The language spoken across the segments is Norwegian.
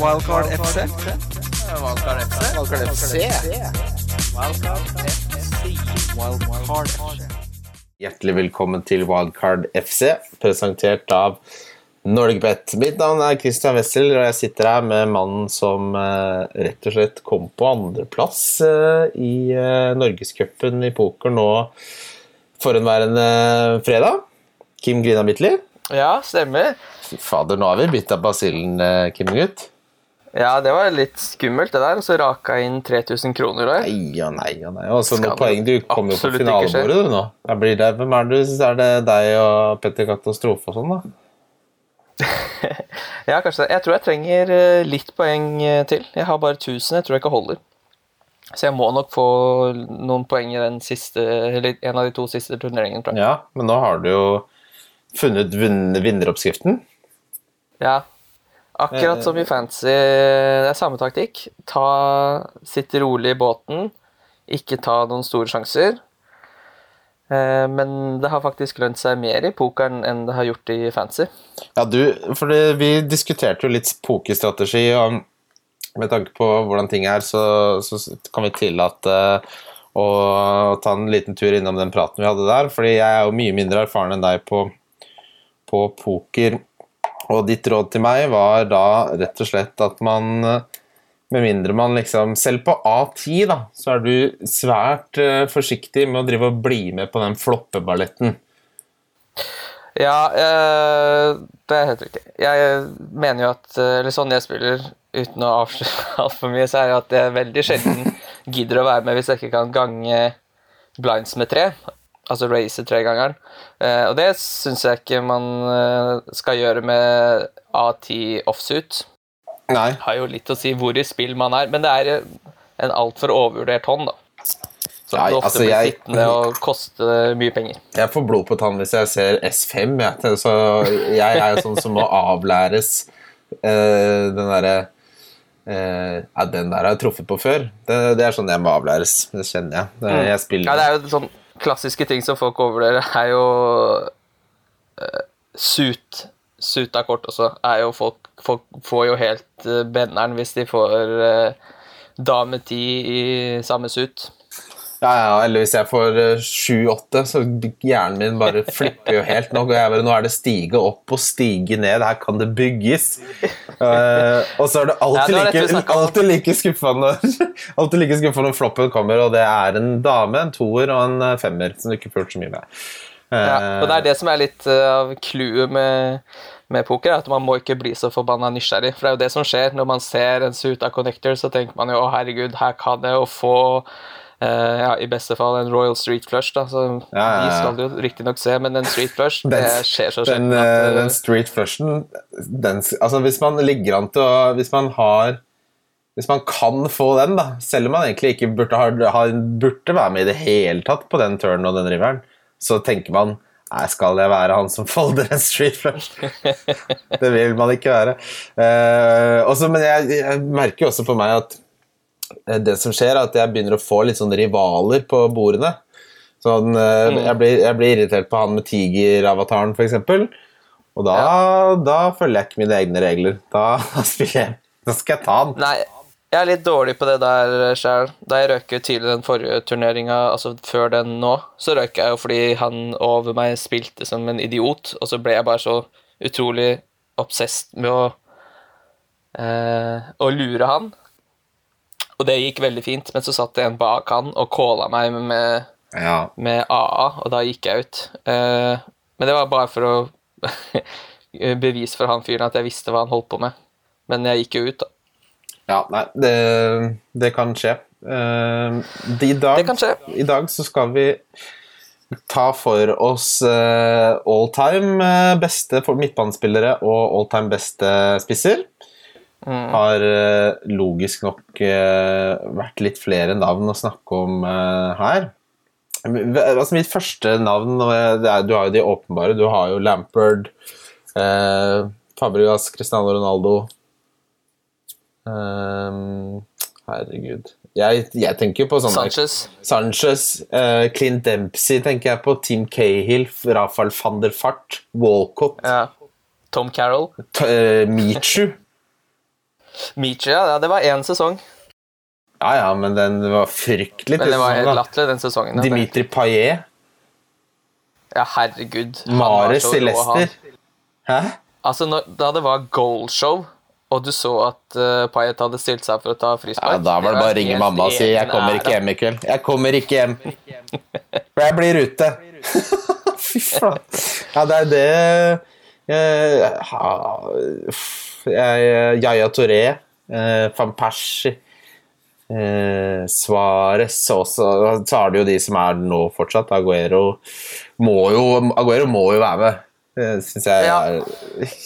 Wildcard FC. Wildcard FC. Wildcard FC. Wildcard FC. Hjertelig velkommen til Wildcard FC, presentert av Norgebet. Mitt navn er Christian Wessel, og jeg sitter her med mannen som eh, rett og slett kom på andreplass eh, i eh, Norgescupen i poker nå forhenværende fredag. Kim Grina Midtly. Ja, stemmer. Fy fader, nå har vi bytta basillen, eh, Kim gutt. Ja, det var litt skummelt, det der. Og så raka inn 3000 kroner der. Nei og nei og nei. Og så noen poeng. Du kom jo på finalebordet, du nå. Da blir det, hvem er det? Er det deg og Petter Katastrofe og sånn, da? Ja, kanskje det. Jeg tror jeg trenger eh, litt poeng eh, til. Jeg har bare 1000. Jeg tror jeg ikke holder. Så jeg må nok få noen poeng i den siste, eller en av de to siste turneringene. Ja, men nå har du jo funnet vinn- vinneroppskriften. Ja. Akkurat som i fantasy. Det er samme taktikk. Ta, Sitt rolig i båten. Ikke ta noen store sjanser. Eh, Men det har faktisk lønt seg mer i pokeren enn det har gjort i fantasy. Ja, du, for det, vi diskuterte jo litt pokerstrategi, og med tanke på hvordan ting er, så, så kan vi tillate å ta en liten tur innom den praten vi hadde der, fordi jeg er jo mye mindre erfaren enn deg på, på poker, og ditt råd til meg var da rett og slett at man med mindre man liksom Selv på A10 da, så er du svært uh, forsiktig med å drive og bli med på den floppeballetten. Ja, eh, det er helt riktig. Jeg mener jo at eh, Eller sånn jeg spiller, uten å avsløre altfor mye, så er det at jeg veldig sjelden gidder å være med hvis jeg ikke kan gange blinds med tre. Altså race tregangeren. Eh, og det syns jeg ikke man eh, skal gjøre med A10 offsuit. Nei. Har jo litt å si hvor i spill man er, men det er eh, en altfor overvurdert hånd, da. Som Nei, ofte altså, blir jeg- sittende og koste mye penger. Jeg får blod på tann hvis jeg ser S5. Jeg, så jeg er jo sånn som må avlæres eh, den derre Uh, ja, Den der har jeg truffet på før. Det, det er sånn jeg må avlæres. Det kjenner jeg. Det, jeg spiller Ja, det er jo sånn klassiske ting som folk overvurderer, er jo uh, suit. Suit er kort også. Er jo folk, folk får jo helt uh, benneren hvis de får uh, dame ti i samme suit. Ja, ja, eller hvis jeg får sju-åtte, så hjernen min bare flipper jo helt. Nå, bare, nå er det stige opp og stige ned, her kan det bygges. Uh, og så er det Ja, alltid, det vi like, alltid like skuffende Alltid like skuffende når floppen kommer, og det er en dame, en toer og en eh, femmer som du ikke får så mye med. Eh, Ja, og det er det som er litt uh, av clouet med, med poker, er at man må ikke bli så forbanna nysgjerrig. For det er jo det som skjer når man ser en suit av connector, så tenker man jo å herregud, her kan jeg jo få eh, ja, I beste fall en Royal Street Flush, da. Så Ja, ja, ja. de skal du riktignok se, men en Street Flush, det skjer så den, sjelden at eh, uh, den street flushen den, altså Hvis man ligger an til å Hvis man har Hvis man kan få den, da selv om man egentlig ikke burde, ha, ha, burde være med i det hele tatt på den turnen og den riveren, så tenker man Nei, skal jeg være han som folder en street flush? det vil man ikke være. Uh, også, men jeg, jeg merker jo også på meg at det som skjer, er at jeg begynner å få litt sånn rivaler på bordene. Sånn, eh, jeg, blir, jeg blir irritert på han med tiger-avataren, f.eks. Og da, da følger jeg ikke mine egne regler. Da spiller jeg Da skal jeg ta han. Nei, jeg er litt dårlig på det der sjøl. Da jeg ut tidlig den forrige turneringa, altså før den nå, så røyk jeg jo fordi han over meg spilte som en idiot, og så ble jeg bare så utrolig obsessed med å eh, å lure han. Og det gikk veldig fint, men så satt det en bak han og calla meg med, Ja. med AA, og da gikk jeg ut. Eh, men det var bare for å bevise for han fyren at jeg visste hva han holdt på med. Men jeg gikk jo ut, da. ja nei, det, det kan skje. Eh, i, dag, Det kan skje. I dag så skal vi ta for oss eh, all time eh, beste midtbanespillere og all time beste spisser. Har eh, logisk nok eh, vært litt flere navn å snakke om eh, her. Altså Mitt første navn er, Du har jo de åpenbare. Du har jo Lampard, eh, Fabregas, Cristiano Ronaldo Ehm, Herregud. Jeg, jeg tenker på sånne Sanchez. Sanchez, eh, Clint Dempsey tenker jeg på, Team Cahill, Rafael van der Fart, Walcott, Ja. Tom Carroll. T- eh, Michu. Michi, ja, det var én sesong. Ja, ja, men den var fryktelig Men det var helt da. latterlig, den sesongen. ja. Dimitri Payet, Ja, herregud. Mares i. Leicester. Hæ? Altså, når, da det var goalshow, og du så at uh, Payet hadde stilt seg for å ta frispark Ja, da var det bare å ringe mamma og si 'jeg kommer ikke hjem i kveld'. Jeg kommer ikke hjem. For jeg blir ute. Fy faen. Ja, det er det ha- Yaya Touré, eh, Van Persie eh, Suárez også. Så har du jo de som er nå fortsatt. Aguero må jo, Aguero må jo være med. Det syns jeg Ja. er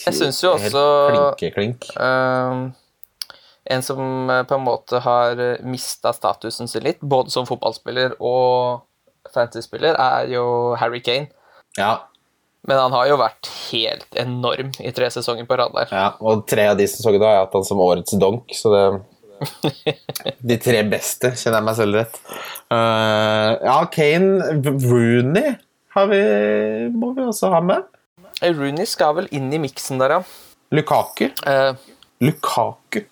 Jeg synes jo helt klinke-klink. Ehm, en som eh, på en måte har mista statusen sin litt, både som fotballspiller og fantasy-spiller, er jo Harry Kane. Ja, Men han har jo vært helt enorm i tre sesonger på rad der. Ja, og tre av de sesongene har jeg hatt han som årets donk, så det De tre beste, kjenner jeg meg selv rett. Uh, ja, Kane Rooney har vi, må vi også ha med. Rooney skal vel inn i miksen der, ja. Lukaku. Uh, Lukaku.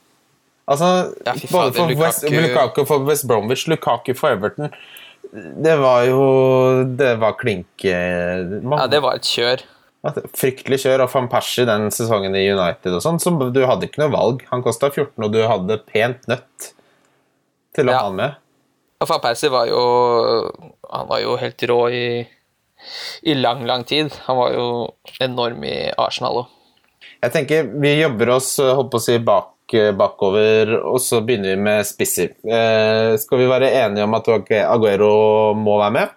Altså, Ja, både for Lukaku- West, Lukaku for West Bromwich, Lukaku for Everton Det var jo Det var klinke... man- ja, det var et kjør. Fryktelig kjør, og Van Persie den sesongen i United og sånn, så du hadde ikke noe valg. Han kosta 14, og du hadde pent nødt til å Ja. ha han med. Og van Persie var jo Han var jo helt rå i, i lang, lang tid. Han var jo enorm i Arsenal òg. Jeg tenker vi jobber oss holdt på å si, bak, bakover, og så begynner vi med spisser. Eh, skal vi være enige om at Aguero må være med?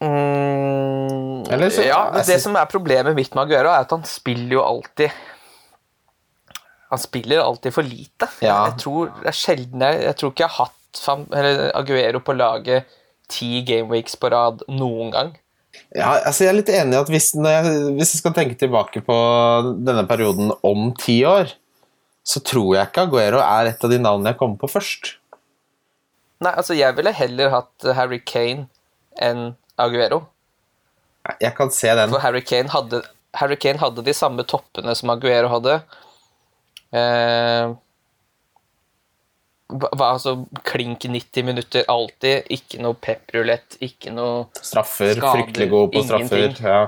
Mm, Eller så- ja, jeg det synes- som er problemet mitt med Aguero, er at han spiller jo alltid Han spiller alltid for lite. Ja. Jeg tror det er sjelden jeg, jeg tror ikke jeg har hatt Aguero på laget ti gameweeks på rad noen gang. Ja, altså jeg er litt enig i at hvis, når jeg, hvis jeg skal tenke tilbake på denne perioden om ti år, så tror jeg ikke Aguero er et av de navnene jeg kommer på først. Nei, altså Jeg ville heller hatt Harry Kane enn Aguero. Jeg kan se den. For Harry Kane hadde, Harry Kane hadde de samme toppene som Aguero hadde. Eh, hva- altså klink 90 minutter alltid. Ikke noe pep-rulett, ikke noe Straffer. Skader, Fryktelig god på straffer. Ja.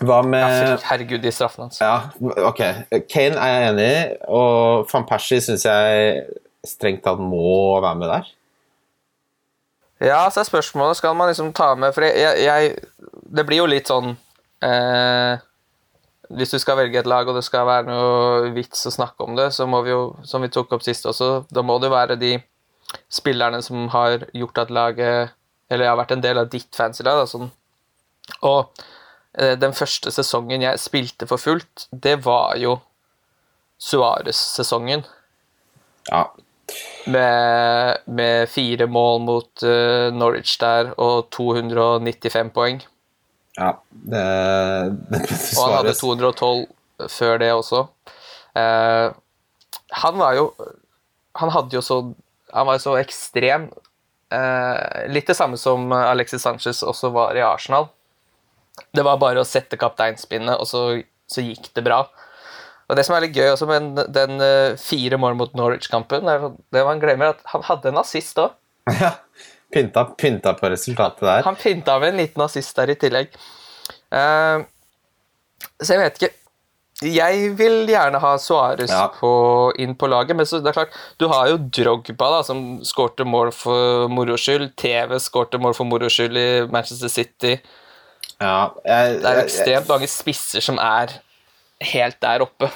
Hva med Herregud, de straffene hans. Ja, ok. Kane er jeg enig i, og van Persie syns jeg strengt tatt må være med der. Ja, så er spørsmålet skal man liksom ta med For jeg, jeg Det blir jo litt sånn eh, Hvis du skal velge et lag, og det skal være noe vits å snakke om det, så må vi jo, som vi tok opp sist også, da må det være de spillerne som har gjort at laget Eller har vært en del av ditt fancy-lag. da, Sånn. Og eh, den første sesongen jeg spilte for fullt, det var jo Suárez-sesongen. Ja. Med, med fire mål mot uh, Norwich der og 295 poeng. Ja. Det, det Og han hadde 212 før det også. Eh, han var jo Han hadde jo så Han var jo så ekstrem. Eh, litt det samme som Alexis Sanchez også var i Arsenal. Det var bare å sette kapteinspinnet, og så, så gikk det bra. Og Det som er litt gøy også med den, eh, fire mål mot Norwich-kampen, det man glemmer at han hadde en assist òg. Ja. Pynta, pynta på resultatet der. Han pynta med en liten assist der i tillegg. Uh, så jeg vet ikke Jeg vil gjerne ha Suárez Ja. inn på laget, men så det er klart, du har jo Drogba, da, som skårte mål for moro skyld. TV skårte mål for moro skyld i Manchester City. Ja, jeg, Det er ekstremt mange spisser som er helt der oppe.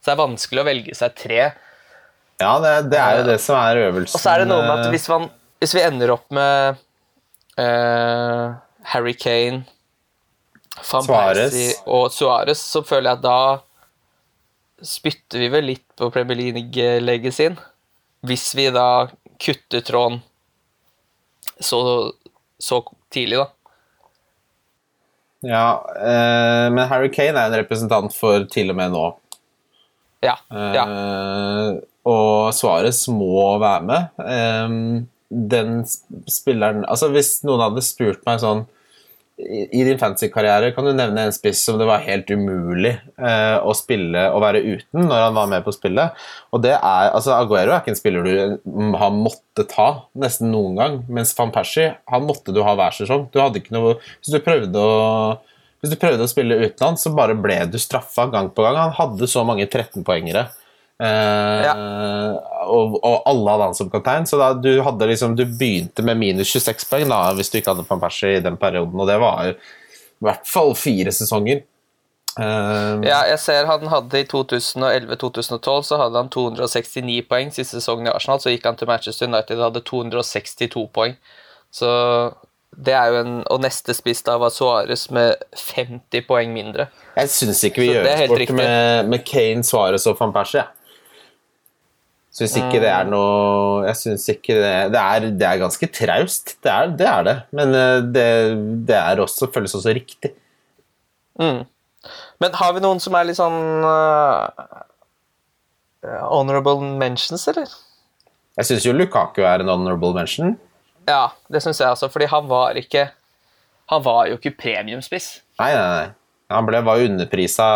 Så det er vanskelig å velge seg tre. Ja, det, det er jo det som er øvelsen. Og så er det noe med at eh, hvis, man, hvis vi ender opp med uh, Harry Kane, Van. Persie og Suárez, så føler jeg at da spytter vi vel litt på Premier League-legget sin. Hvis vi da kutter tråden så, så tidlig, da. Ja, eh, men Harry Kane er en representant for til og med nå. Ja. ja. Eh, og Suárez må være med. Eh, den spilleren Altså, hvis noen hadde spurt meg sånn i din fantasy-karriere kan du nevne en spiss som det var helt umulig eh, å spille og være uten når han var med på spillet. Og det er, altså Aguero er ikke en spiller du mm, har måttet ta nesten noen gang. Mens van Persie han måtte du ha hver sesong. Du hadde ikke noe, hvis, du prøvde å, hvis du prøvde å spille utenlands, så bare ble du straffa gang på gang. Han hadde så mange 13-poengere. Eh, og, og alle hadde han som kaptein, så da, du, hadde liksom, du begynte med minus 26 poeng da, hvis du ikke hadde van Persie i den perioden, og det var i hvert fall fire sesonger. Eh, Ja, jeg ser han hadde i 2011-2012 så hadde han 269 poeng siste sesongen i Arsenal. Så gikk han til Manchester United og hadde 262 poeng. Så det er jo en Og neste spiss da var Suárez med 50 poeng mindre. Jeg syns ikke vi gjør sport med, med Kane, Suárez og van Persie. jeg. Syns ikke det er noe Jeg syns ikke det Det er, det er ganske traust, det er det. Er det. Men eh, det, det er også, føles også riktig. Mm. Men har vi noen som er litt sånn uh, honorable mentions, eller? Jeg syns jo Lukaku er en honorable mention. Ja, det syns jeg også, fordi han var ikke Han var jo ikke premiumspiss. Nei, nei, nei. Han ble, var underprisa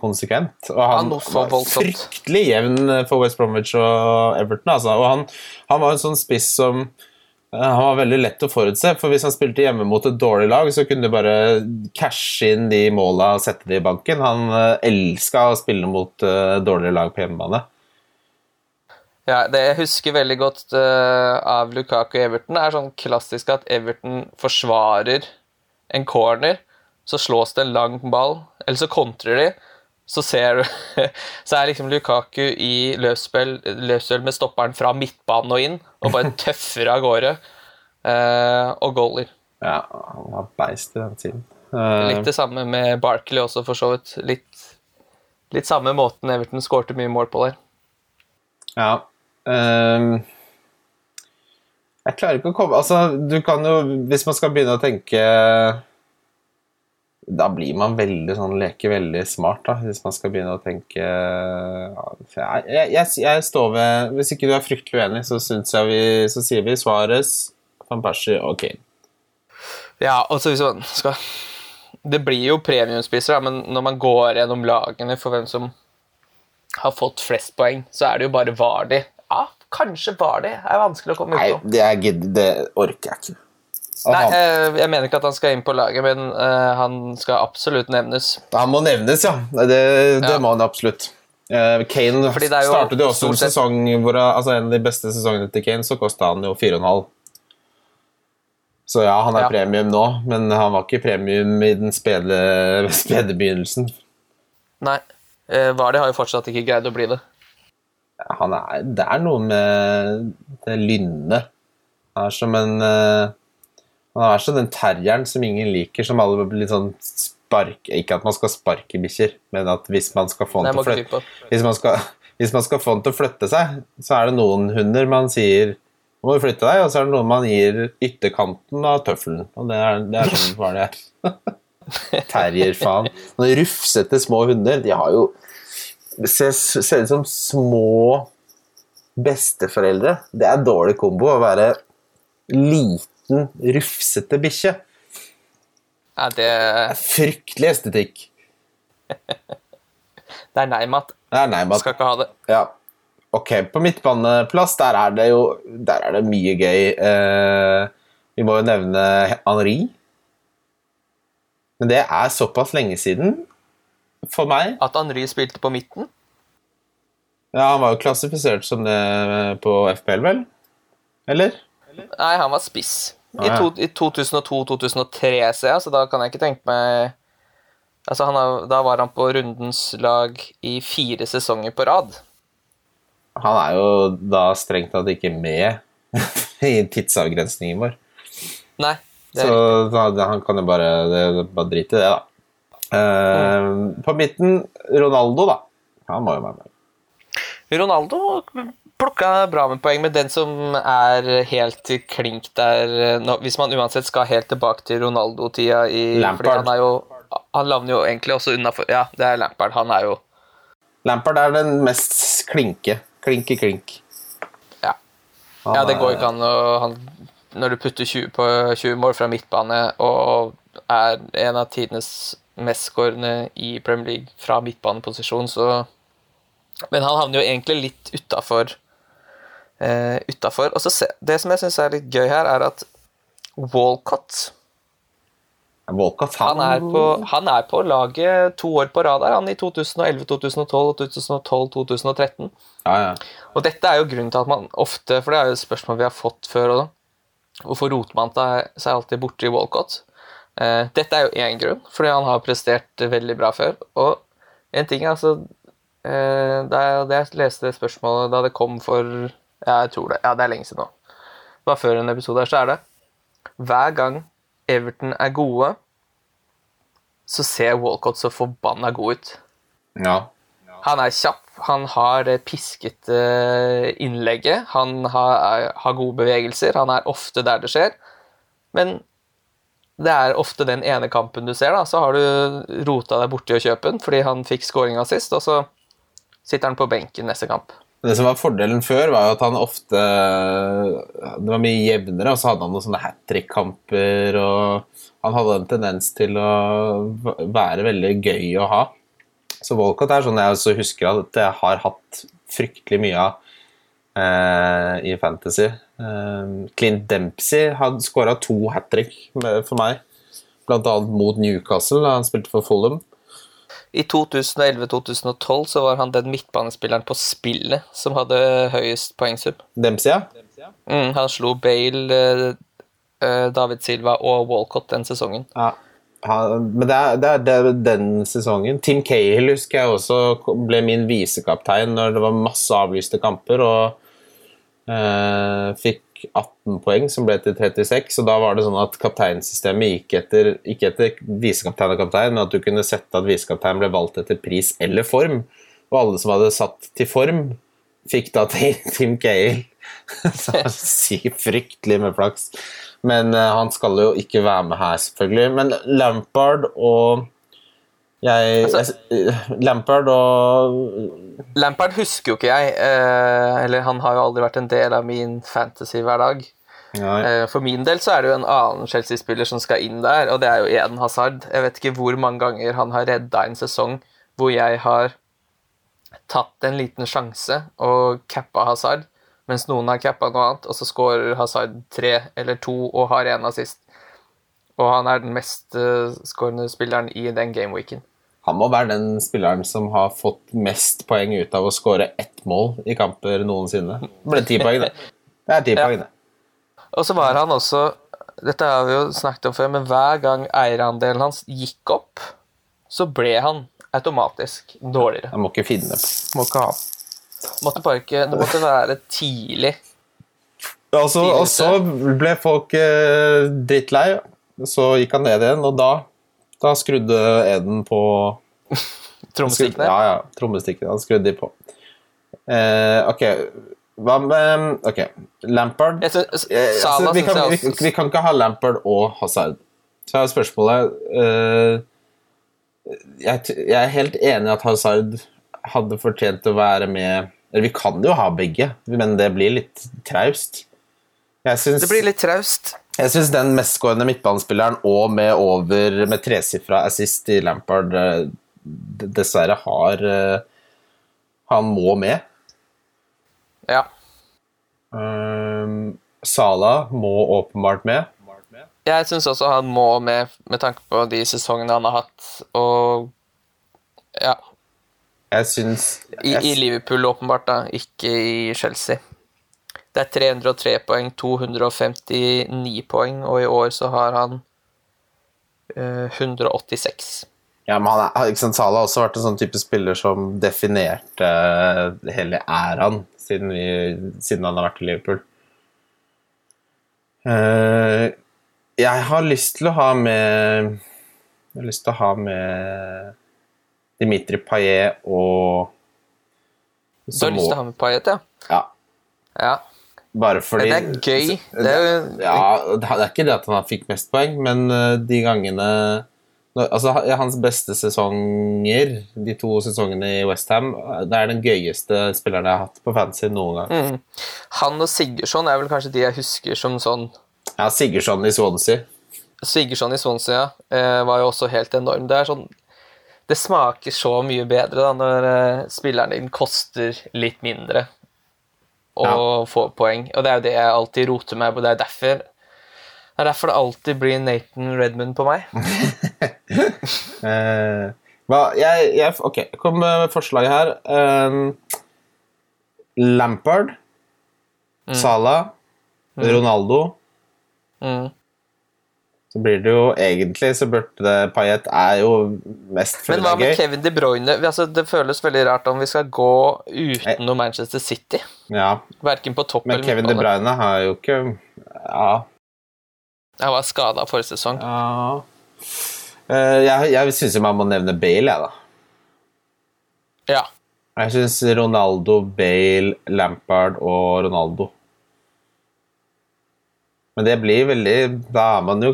konsekvent. Og han han var fryktelig jevn for West Bromwich og Everton. Altså. Og han, han var en sånn spiss som eh, han var veldig lett å forutse, for hvis han spilte hjemme mot et dårlig lag, så kunne du bare cashe inn de måla og sette de i banken. Han uh, elska å spille mot uh, dårligere lag på hjemmebane. Ja, Det jeg husker veldig godt uh, av Lukaku og Everton, er sånn klassisk at Everton forsvarer en corner, så slås det en lang ball, eller så kontrer de, så ser du Så er liksom Lukaku i løpsspill, løpsspill med stopperen fra midtbanen og inn, og bare tøffer av gårde, eh, og goaler. Ja, han var beist i den tiden. Uh, Litt det samme med Barkley også, for så vidt. Litt, litt samme måten Everton skårte mye mål på der. Ja. Um jeg klarer ikke å komme Altså, du kan jo Hvis man skal begynne å tenke Da blir man veldig sånn Leke veldig smart, da. Hvis man skal begynne å tenke jeg, jeg, jeg, står ved Hvis ikke du er fryktelig uenig, så, syns jeg vi, så sier vi Suárez, van Persie og Kane. Ja, altså hvis man skal Det blir jo premiumspisser, da, men når man går gjennom lagene for hvem som har fått flest poeng, så er det jo bare Vardi. Ja, kanskje Vardi er vanskelig å komme ut Nei, det, er, det orker jeg ikke. Nei, eh, jeg mener ikke at han skal inn på laget, men eh, han skal absolutt nevnes. han må nevnes, ja. Det, det Ja. må han absolutt. Eh, Kane Fordi det jo startet jo også en sesong hvor altså en av de beste sesongene til Kane, så kosta han jo 4,5. Så ja, han er Ja. premium nå, men han var ikke premium i den spede, spede begynnelsen. Nei, eh, Vardi har jo fortsatt ikke greid å bli det. Han er, det er noe med det lynnet. Han er som en eh, Han er sånn den terrieren som ingen liker, som alle blir litt sånn spark Ikke at man skal sparke bikkjer, men at hvis man skal få den til å flytte hvis man, skal, hvis man skal få den til å flytte seg, så er det noen hunder man sier må du flytte deg, og så er det noen man gir ytterkanten av tøffelen. Og det er, det er sånn hva det er. Terrier, faen. Noen rufsete små hunder, de har jo ser, ut som små besteforeldre. Det er dårlig kombo å være liten, rufsete bikkje. Ja, det, Fryktelig estetikk. det er nei, Matt. Det er nei, Skal ikke ha det. Ja. Ok, på midtbaneplass, der er det jo der er det mye gøy. Eh, vi må jo nevne Henri. Men det er såpass lenge siden for meg. At Henri spilte på midten. Ja, Han var jo klassifisert som det på FPL, vel? Eller? Nei, han var spiss. I, Ah, ja. i 2002-2003, ser jeg, så da kan jeg ikke tenke meg Altså, han har, Da var han på rundens lag i fire sesonger på rad. Han er jo da strengt tatt ikke med i tidsavgrensningen vår. Nei. Det er, Så da, han kan jo bare, det, bare drite i det, da. Eh, på midten, Ronaldo, da. Han må jo være med. Ronaldo plukka bra med poeng, men den som er helt klink der eh, nå, Hvis man uansett skal helt tilbake til Ronaldo-tida i Lampard. Han jo Han lavner jo egentlig også unnafor Ja, det er Lampard. Han er jo Lampard er den mest klinke. Klinke klink. Ja. Ja, det går ikke an å han, Når du putter 20 på 20 mål fra midtbane og er en av tidenes mestskårende i Premier League fra midtbaneposisjon, så Men han havner jo egentlig litt utafor. Uh, utafor. Det som jeg syns er litt gøy her, er at Walcott Walcott, han er, på, han er på laget to år på rad her, han i 2011, 2012 og 2012, 2013. Ja, ja. Og dette er jo grunnen til at man ofte For det er jo et spørsmål vi har fått før og Hvorfor roter man seg alltid borti Walcott? Eh, dette er jo én grunn, fordi han har prestert veldig bra før. Og en ting altså eh, Da jeg leste det spørsmålet da det kom for Jeg tror det, ja, det er lenge siden nå. Det var før en episode her, så er det Hver gang Everton er gode, så ser Walcott så forbanna god ut. ja. Han er kjapp, han har det piskete innlegget, han har, har, gode bevegelser, han er ofte der det skjer. Men det er ofte den ene kampen du ser, da, så har du rota deg borti å kjøpe den fordi han fikk scoringa sist, og så sitter han på benken neste kamp. Det som var fordelen før, var jo at han ofte Det var mye jevnere, og så hadde han noen sånne hat trick-kamper, og han hadde en tendens til å være veldig gøy å ha. Så Walcott er sånn jeg også husker at jeg har hatt fryktelig mye av eh, i Fantasy. Eh, Clint Dempsey hadde skåra to hat trick for meg, bl.a. mot Newcastle da han spilte for Fulham. I 2011-2012 så var han den midtbanespilleren på spillet som hadde høyest poengsum. Dempsey, ja. Mm, han slo Bale, eh, David Silva og Walcott den sesongen. ja. Ja, men det er, det, er, det er den sesongen. Tim Cahill husker jeg også ble min visekaptein når det var masse avlyste kamper, og eh, fikk 18 poeng, som ble til 36. Og da var det sånn at kapteinsystemet gikk etter ikke etter visekaptein og kaptein, men at du kunne sette at visekaptein ble valgt etter pris eller form. Og alle som hadde satt til form, fikk da til Tim Cale. Så sykt fryktelig med flaks. Men uh, han skal jo ikke være med her, selvfølgelig. Men Lampard og jeg, Altså- jeg Lampard og Lampard husker jo ikke jeg, eh, eller han har jo aldri vært en del av min fantasy-hverdag. Eh, For min del så er det jo en annen Chelsea-spiller som skal inn der, og det er jo Eden Hazard. Jeg vet ikke hvor mange ganger han har redda en sesong hvor jeg har tatt en liten sjanse og cappa Hazard, mens noen har cappa noe annet, og så scorer Hazard tre eller to og har en assist. Og han er den mest uh, skårende spilleren i den gameweeken. Han må være den spilleren som har fått mest poeng ut av å skåre ett mål i kamper noensinne. Det ble ti poeng, det. Det er ti poeng, det. Og så var han også Dette har vi jo snakket om før, men hver gang eierandelen hans gikk opp, så ble han automatisk dårligere. Han må ikke finne. Må ikke ha. Måtte bare ikke, det måtte være tidlig. Og så, og så ble folk eh, drittlei. Så gikk han ned igjen, og da, da skrudde Eden på Trommestikkene. Ja, ja. Trommestikkene. Han skrudde de på. Eh, ok. Hva med Ok, Lampard synes, Eh, Salah altså, vi, kan, vi, vi kan ikke ha Lampard og Hazard. Så er spørsmålet eh, jeg, jeg er helt enig i at Hazard hadde fortjent å være med Eller vi kan jo ha begge, men det blir litt traust. Jeg syns, Det blir litt traust. Jeg syns den mestskårende midtbanespilleren og med over med tresifra assist i Lampard eh, dessverre har eh, Han må med. Ja. Um, Sala må åpenbart med. Jeg syns også han må med, med tanke på de sesongene han har hatt, og ja. Jeg syns I, I Liverpool, åpenbart, da, ikke i Chelsea. Det er 303 poeng, 259 poeng, og i år så har han eh, 186. ja, men han er, ikke sant, Salah har også vært en sånn type spiller som definerte eh, hele æraen siden, vi, siden han har vært i Liverpool. Uh, jeg har lyst til å ha med Jeg har lyst til å ha med Dimitri Payet og Du har lyst til å ha med Payet, ja? Ja, Ja. Bare fordi det er gøy. Det er Ja, det er ikke det at han fikk mest poeng, men eh, de gangene Altså, Hans beste sesonger, de to sesongene i Westham, det er den gøyeste spilleren jeg har hatt på fantasy noen gang. mm. Han og Sigurdsson er vel kanskje de jeg husker som sånn Ja, Sigurdsson i Swansea. Sigurdsson i Swansea ja, var jo også helt enorm. Det er sånn Det smaker så mye bedre da når eh, spilleren din koster litt mindre og få poeng. Og det er jo det jeg alltid roter meg på. Det er derfor det er derfor det alltid blir Nathan Redmond på meg. uh, hva, jeg, jeg, ok, jeg kom med forslaget her. Um, Lampard, Salah, Ronaldo. Mm. Så blir det jo egentlig så burde det Payet er jo mest fordi Men hva med gøy. Kevin De Bruyne? Altså, det føles veldig rart om vi skal gå utenom Manchester City. Ja, Verken på topp men eller Kevin De. Bruyne har jo ikke Ja. Jeg var skada forrige sesong. ja. Eh, jeg jeg syns man må nevne Bale, jeg, da. Ja. Jeg syns Ronaldo, Bale, Lampard og Ronaldo Men det blir veldig Da er man jo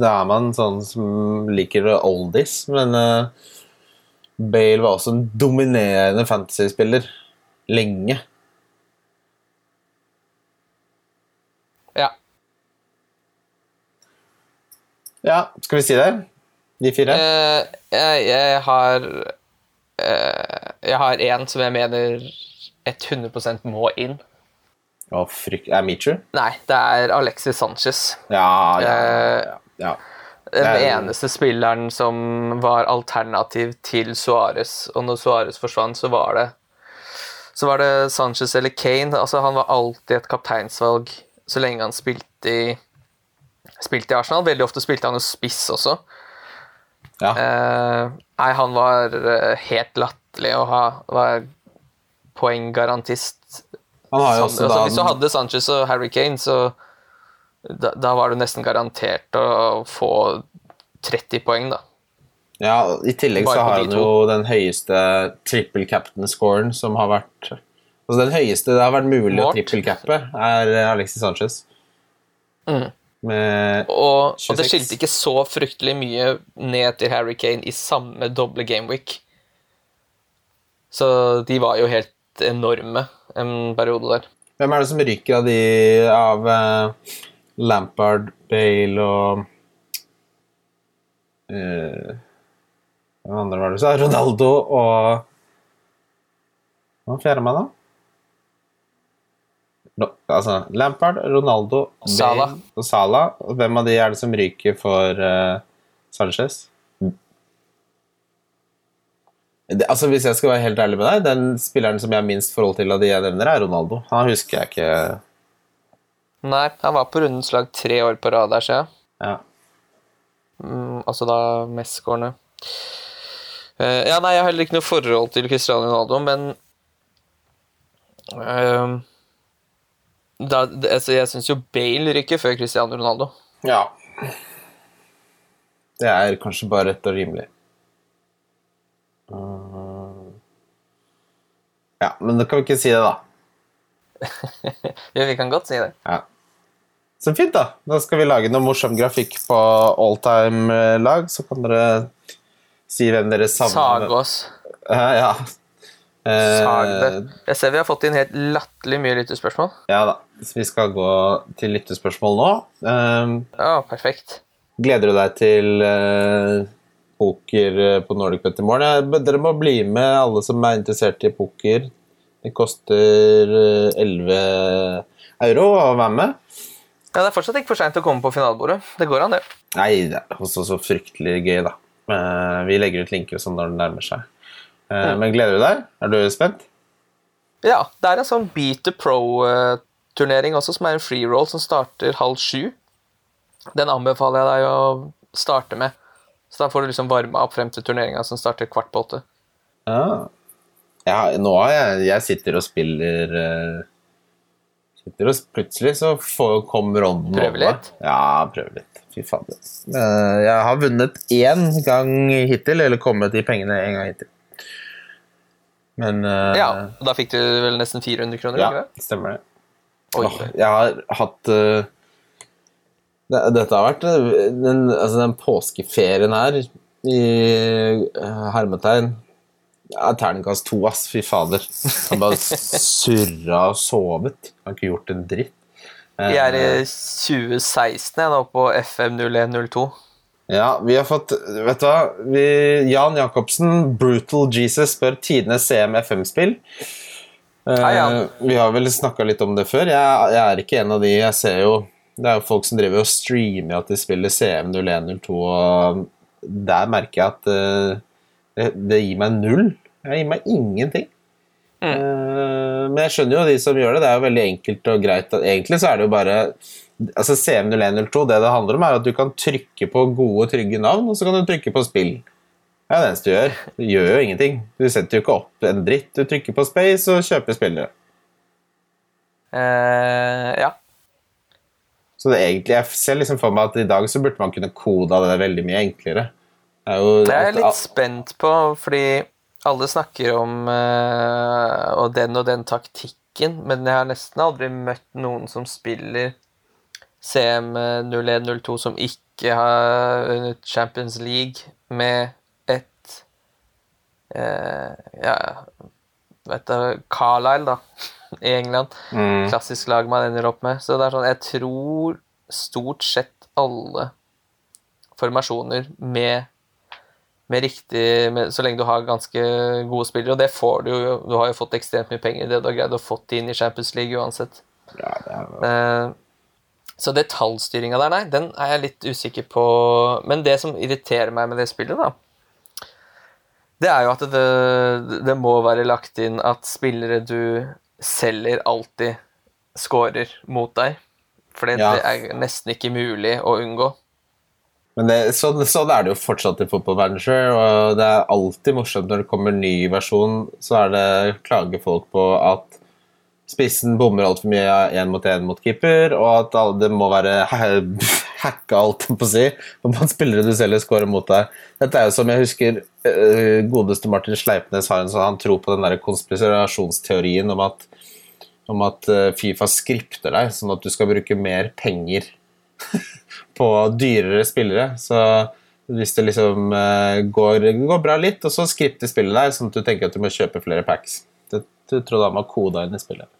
Da er man sånn som liker oldies, men uh, Bale var også en dominerende fantasyspiller lenge. ja. Ja, skal vi si det? De fire? Uh, jeg, jeg har uh, Jeg har én som jeg mener 100 må inn. Å, frykt... Er Michu? Nei, det er Alexis Sanchez. Ja, ja, Eh, ja, ja. Den eneste spilleren som var alternativ til Suárez. Og når Suárez forsvant, så var det Så var det Sanchez eller Kane. Altså, han var alltid et kapteinsvalg så lenge han spilte i Spilte i Arsenal. Veldig ofte spilte han jo spiss også. ja. Eh, nei, han var eh, helt latterlig å ha. Var poenggarantist. Han har jo også altså, hvis du hadde Sanchez og Harry Kane, så da, da var du nesten garantert å få 30 poeng, da. Ja, I tillegg Bare så har han jo den høyeste triple captain-scoren som har vært Altså Den høyeste det har vært mulig å Målt. trippelcappe, er Alexis Sanchez. Mm. Med Og, og det skilte ikke så fryktelig mye ned til Harry Kane i samme doble gameweek. Så de var jo helt enorme en periode der. Hvem er det som ryker av de av uh, Lampard, Bale og uh, Hvem andre var det du sa? Ronaldo og Hva fjerde man, da? Altså Lampard, Ronaldo, Bale Salah. og Salah. Hvem av de er det som ryker for uh, Sanchez? Det, altså Hvis jeg skal være helt ærlig med deg, den spilleren som jeg har minst forhold til av de jeg nevner, er Ronaldo. Han husker jeg ikke Nei, han var på rundens lag tre år på rad der, jeg. ja. Mm, altså da mestskårende. Uh, ja, nei, jeg har heller ikke noe forhold til Cristiano Ronaldo, men uh, da, det, altså, Jeg syns jo Bale rykker før Cristiano Ronaldo. Ja. Det er kanskje bare rett og rimelig. Ja, men da kan vi ikke si det, da. jo, vi kan godt si det. Ja. Så fint, da. Da skal vi lage noe morsom grafikk på alltime-lag, så kan dere si hvem dere savner. Sage oss. Ja, ja. Eh, Sag det. Jeg ser vi har fått inn helt latterlig mye lyttespørsmål. ja da. Så vi skal gå til lyttespørsmål nå. Eh, Ja, perfekt. Gleder du deg til eh, poker eh, på Nordic Bet i morgen? Dere må bli med, alle som er interessert i poker. Det koster eh, 11 euro å være med. Ja, Det er fortsatt ikke for seint å komme på finalebordet. Det går an, det. Nei, det er også så fryktelig gøy, da. Eh, vi legger ut linker sånn når det nærmer seg. Eh, Men gleder du deg? Er du spent? Ja, det er en sånn Beat the Pro-turnering også, som er en free roll som starter halv sju. Den anbefaler jeg deg å starte med. Så da får du liksom varma opp frem til turneringa som starter kvart på åtte. Ja. ja nå har jeg Jeg sitter og spiller uh, Sitter og Plutselig så får, kommer ronden over Prøver litt? Ja, prøve litt. Fy fader. Uh, Jeg har vunnet én gang hittil, eller kommet i pengene én gang hittil. Men uh, Ja, og Da fikk du vel nesten 400 kroner? ja, ikke stemmer det. Oi. Jeg har hatt det, Dette har vært eh, den, altså den påskeferien her i eh, hermetegn ja, Terningkast to, ass. Fy fader. Han bare surra og sovet. Han har ikke gjort en dritt. Vi er i 2016 jeg, nå på FM0102. Ja, vi har fått Vet du hva? Vi, Jan Jacobsen, Brutal Jesus, spør tidenes CM FM-spill. Hei, Jan. Eh, vi har vel snakka litt om det før. Jeg, jeg er ikke en av de. Jeg ser jo Det er jo folk som driver og streamer at de spiller CM0102, og der merker jeg at uh, det, det gir meg null. Det gir meg ingenting. Mm. Uh, men jeg skjønner jo de som gjør det. Det er jo veldig enkelt og greit. Egentlig så er det jo bare altså CM0102, det det handler om, er at du kan trykke på gode, trygge navn, og så kan du trykke på spill. Det er det eneste du gjør. Du gjør jo ingenting. Du setter jo ikke opp en dritt. Du trykker på space og kjøper spillere. Uh, ja. Så det egentlig, jeg ser liksom for meg at i dag så burde man kunne koda det veldig mye enklere. Er Det er jeg litt spent på, fordi alle snakker om øh, og den og den taktikken, men jeg har nesten aldri møtt noen som spiller CM0102 som ikke har vunnet Champions League med et øh, Ja, vet du Carlisle, da, i England. Mm. Klassisk lag man ender opp med. Så det er sånn Jeg tror stort sett alle formasjoner med med riktig med, Så lenge du har ganske gode spillere, og det får du jo Du har jo fått ekstremt mye penger i det du har greid å fått inn i Champions League uansett. Ja, det er, Eh, så detaljstyringa der, nei, den er jeg litt usikker på. Men det som irriterer meg med det spillet, da, det er jo at det, det må være lagt inn at spillere du selger, alltid scorer mot deg. For Ja. det er nesten ikke mulig å unngå. Men det, sånn, sånn er det jo fortsatt i Football Manager, og det er alltid morsomt når det kommer en ny versjon, så er det klager folk på at spissen bommer altfor mye én mot én mot keeper, og at det må være ha- hacka, alt på å si, hvor man spillere du selv scorer mot deg. Dette er jo som jeg husker øh, godeste Martin Sleipnes har en sånn, han tror på den der konspirasjonsteorien om at, om at øh, Fifa skripter deg, sånn at du skal bruke mer penger på dyrere spillere. Så hvis det liksom eh, går, går bra litt, og så skripter spillet deg, sånn at du tenker at du må kjøpe flere packs. Det, du tror da man har koda inn i spillet.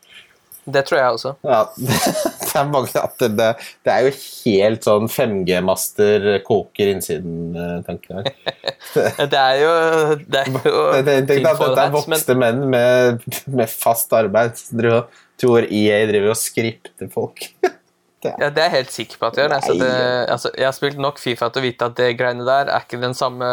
Det tror jeg også. Ja, det er, mange, at det, det er jo helt sånn 5G-master koker innsiden, eh, jeg. Det er jo Det er jo Jeg tenkte at dette er voksne menn med, med fast arbeid som tror EA driver og skripter folk. Ja, Det er jeg helt sikker på at de gjør. Altså, det, altså, jeg har spilt nok Fifa til å vite at det greiene der er ikke den samme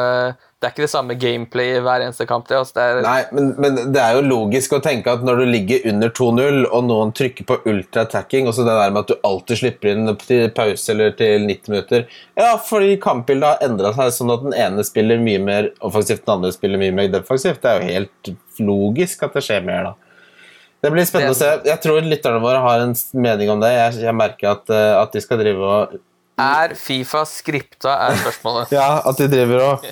Det er ikke det samme gameplay i hver eneste kamp. Det, altså, det er, Nei, men, men det er jo logisk å tenke at når du ligger under 2-0, og noen trykker på ultra-attacking, og så det der med at du alltid slipper inn til pause eller til 90 minutter Ja, fordi kampbildet har endra seg sånn at den ene spiller mye mer offensivt, den andre spiller mye mer defensivt. Det er jo helt logisk at det skjer mer, da. Det blir spennende å se. Jeg tror lytterne våre har en mening om det. Jeg, jeg merker at, eh, at de skal drive og er Fifa skripta, er spørsmålet. Ja, at de driver og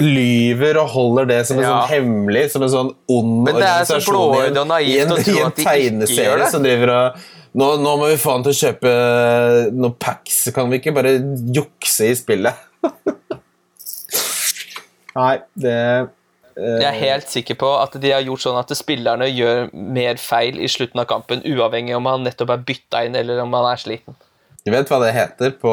lyver og holder det som en Ja. sånn hemmelig, som en sånn ond Men det er så organisasjon i en, blåøyd og naivt i en, å tro at de ikke gjør tegneserie det. som driver og nå, nå må vi få han til å kjøpe noen packs, kan vi ikke bare jukse i spillet? Nei, det Jeg er helt sikker på at de har gjort sånn at spillerne gjør mer feil i slutten av kampen, uavhengig om han nettopp er bytta inn eller om han er sliten. Du vet hva det heter på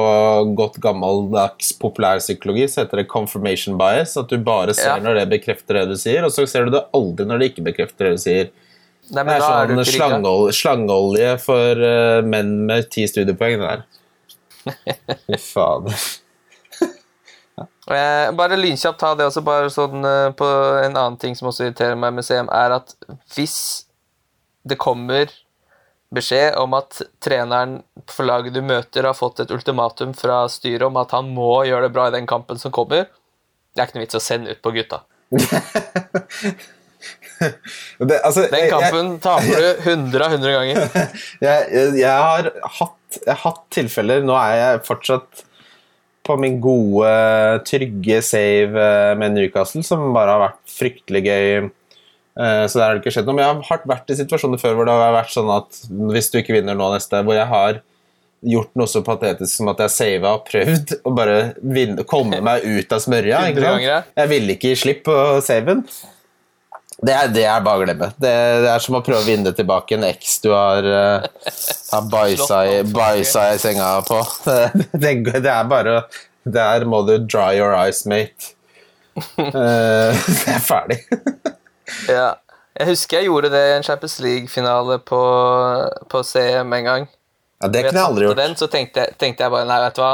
godt gammeldags populærpsykologi? Så heter det confirmation bias. At du bare ser Ja. når det bekrefter det du sier, og så ser du det aldri når det ikke bekrefter det du sier. Nei, Det er er sånn ikke slangeol slangeolje for uh, menn med ti studiepoeng, det der. Fy fader. Eh, bare lynkjapt ta det også, bare sånn eh, på en annen ting som også irriterer meg med CM, er at hvis det kommer beskjed om at treneren for laget du møter, har fått et ultimatum fra styret om at han må gjøre det bra i den kampen som kommer, det er ikke noe vits å sende ut på gutta. Det, altså, Den kampen taper du 100 av 100 ganger. jeg, jeg, jeg, har hatt, jeg har hatt tilfeller Nå er jeg fortsatt på min gode, trygge save med Newcastle, som bare har vært fryktelig gøy. Eh, Så der har det ikke skjedd noe. Men jeg har vært i situasjoner før hvor det har vært sånn at hvis du ikke vinner nå neste, hvor jeg har gjort noe så patetisk som at jeg sava og prøvd å bare vinne, komme meg ut av smørja. 100 Ikke ganger, ja. sant? Jeg ville ikke gi slipp på saven. Det er, det er bare å glemme. Det, det er som å prøve å vinne tilbake en eks du har, uh, har bæsja, i, senga på. Det, det, det er bare Der må du dry your eyes, mate. Uh, det er ferdig. Ja. Jeg husker jeg gjorde det i en Champions League-finale på, på CM en gang. Ja, det kunne jeg aldri gjort. Den, så tenkte jeg, tenkte jeg bare Nei, vet du hva.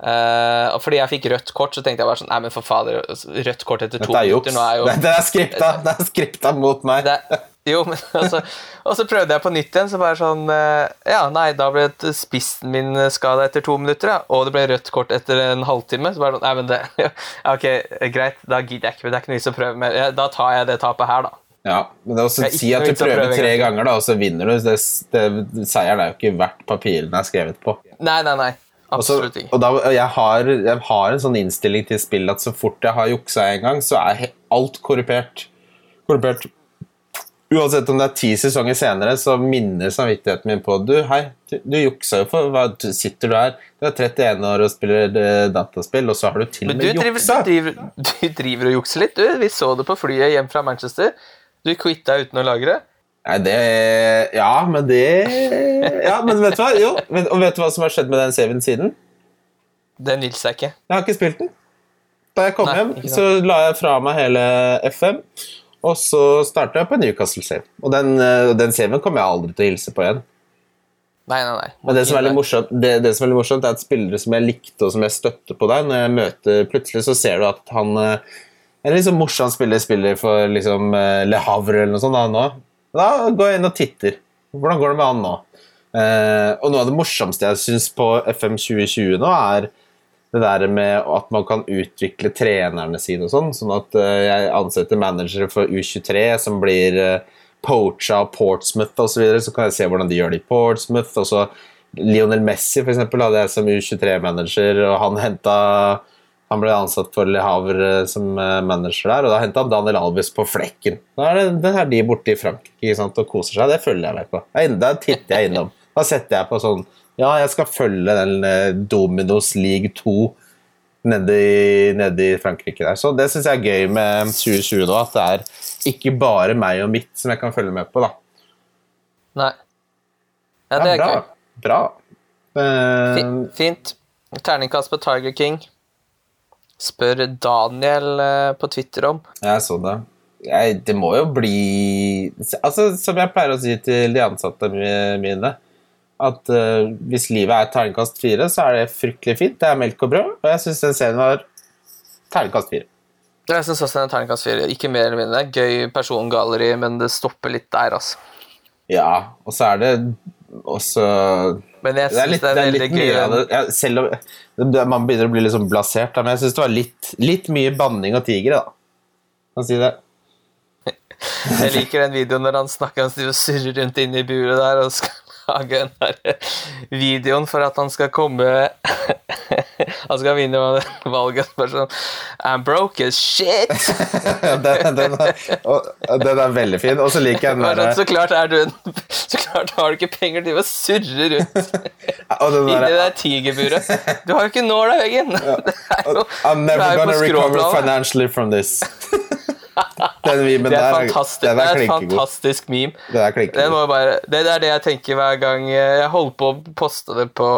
Eh, og fordi jeg fikk rødt kort, så tenkte jeg bare sånn Nei, men for fader, rødt kort etter to er minutter. Nå er jo Det, er skripta Det er skripta mot meg. det, Jo, men altså Og så prøvde jeg på nytt igjen, så bare sånn uh, Ja, nei, da ble spissen min skada etter to minutter, ja. Og det ble rødt kort etter en halvtime. Så bare sånn Nei, men det ja, Ok, greit, da gidder jeg ikke. Men det er ikke noe vits å prøve mer. Ja, Da tar jeg det tapet her, da. Ja, men det er også er si at du prøver tre ganger, da, og så vinner du. Det, det, seieren er jo ikke verdt papirene er skrevet på. Nei, nei, nei. Absolutt ikke. og da, jeg, har, jeg har en sånn innstilling til spill at så fort jeg har juksa en gang, så er alt korrupert. korrupert. Uansett om det er ti sesonger senere, så minner samvittigheten min på Du, hei, du, du juksa jo for hva sitter du her? Du er 31 år og spiller eh, dataspill, og så har du til og med driver, juksa! du, driver, du driver og jukser litt, du. Vi så det på flyet hjem fra Manchester. Du quitta uten å lagre. Nei, det Ja, men det Ja, men vet du hva? Jo, og vet du hva som har skjedd med den saven siden? Det nils jeg ikke. Jeg har ikke spilt den. Da jeg kom Nei, hjem, så la jeg fra meg hele FM, og så starta jeg på Newcastle Save. Og den, den saven kommer jeg aldri til å hilse på igjen. Nei, nei, nei. Men det som morsomt, det, det som er litt morsomt er at spillere som jeg likte og som jeg støtter på deg, når jeg møter Plutselig så ser du at han eh, En sånn morsom spiller spiller for liksom eh, Le Havre eller noe sånt da, nå. Da går jeg inn og titter. Hvordan går det med han nå? Eh, og noe av det morsomste jeg syns på FM 2020 nå, er det der med at man kan utvikle trenerne sine og sånn. Sånn at eh, jeg ansetter managere for U23 som blir uh, poacha av Portsmouth osv. Så, videre, så kan jeg se hvordan de gjør det i Portsmouth. Og så Lionel Messi for eksempel, hadde jeg som U23-manager, og han henta han ble ansatt for Le Havre som eh, manager der, og da henta han Daniel Alves på flekken. Da er det, det er de borte i Frankrike ikke sant, og koser seg. Det følger jeg med på. Da titter jeg innom. Da setter jeg på sånn Ja, jeg skal følge den eh, Dominos League 2 nede i, nede i Frankrike der. Så det syns jeg er gøy med 2020 nå, at det er ikke bare meg og mitt som jeg kan følge med på, da. Nei. Ja, det er bra. gøy. Bra. Eh, Fi- Fint. Terningkast på Tiger King. Spør Daniel eh, på Twitter om. Jeg så det. Jeg, det må jo bli altså, Som jeg pleier å si til de ansatte mine, at uh, hvis livet er terningkast fire, så er det fryktelig fint. Det er melk og brød, og jeg syns den serien var terningkast fire. Jeg syns også den er terningkast fire. Ikke mer eller mindre. Gøy persongalleri, men det stopper litt der, altså. Ja, og så er det også Men jeg Det er syns litt, det er det er veldig gøy. Ja, selv om Man begynner å bli litt sånn blasert, men jeg syns det var litt, litt mye banning og tigre, da. Kan si det. Jeg liker den videoen når han snakker han og surrer rundt inne i buret der og skal lage den der videoen for at han skal komme Han skal vinne valget. Bare sånn I'm broke as shit! Den, den, er, og, den er veldig fin. Og så liker jeg den sånn, derre så klart er du en Så klart har du ikke penger til å surre rundt inni det der tigerburet. Du har jo ikke nåla i veggen! Er jo, I'm never er gonna recover financially from this. Den memen Det er, der fantastisk, den det er er et fantastisk meme. Er bare, det er det jeg tenker hver gang Jeg holder på å poste det på,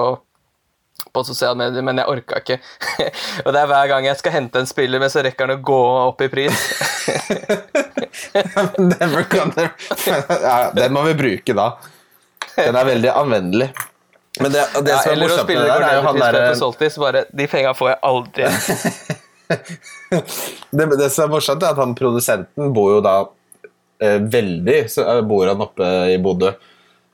på sosiale medier, men jeg orka ikke. Og det er hver gang jeg skal hente en spiller, men så rekker han å gå opp i pris. Never ja, Den må vi bruke da. Den er veldig anvendelig. Men det, det Ja, som er eller å spille det der, er jo han Gordon på Soltis, bare De penga får jeg aldri igjen. det, det som er morsomt, er at han produsenten bor jo da eh, veldig Så eh, bor han oppe i Bodø.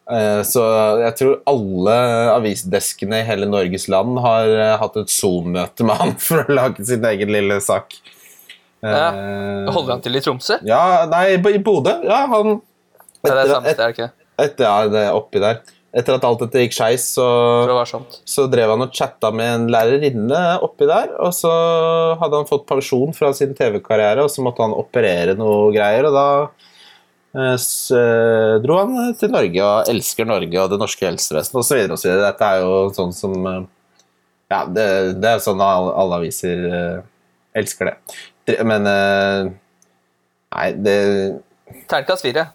Eh, så jeg tror alle avisdeskene i hele Norges land har eh, hatt et Zoom-møte med han for å lage sin egen lille sak. Ja. Eh, Holder han til i Tromsø? Ja, nei, i Bodø. Ja, han Ja, det er etter, samme sted, er det ikke? etter, ja, det er oppi der. Etter at alt dette gikk skeis, så, så drev han og chatta med en lærerinne oppi der. Og så hadde han fått pensjon fra sin TV-karriere, og så måtte han operere noe greier. Og da eh, eh, dro han til Norge og elsker Norge og det norske helsevesenet osv. Dette er jo sånn som eh, Ja, det, det er sånn alle, alle aviser elsker det. Men Nei, det Terningkast fire.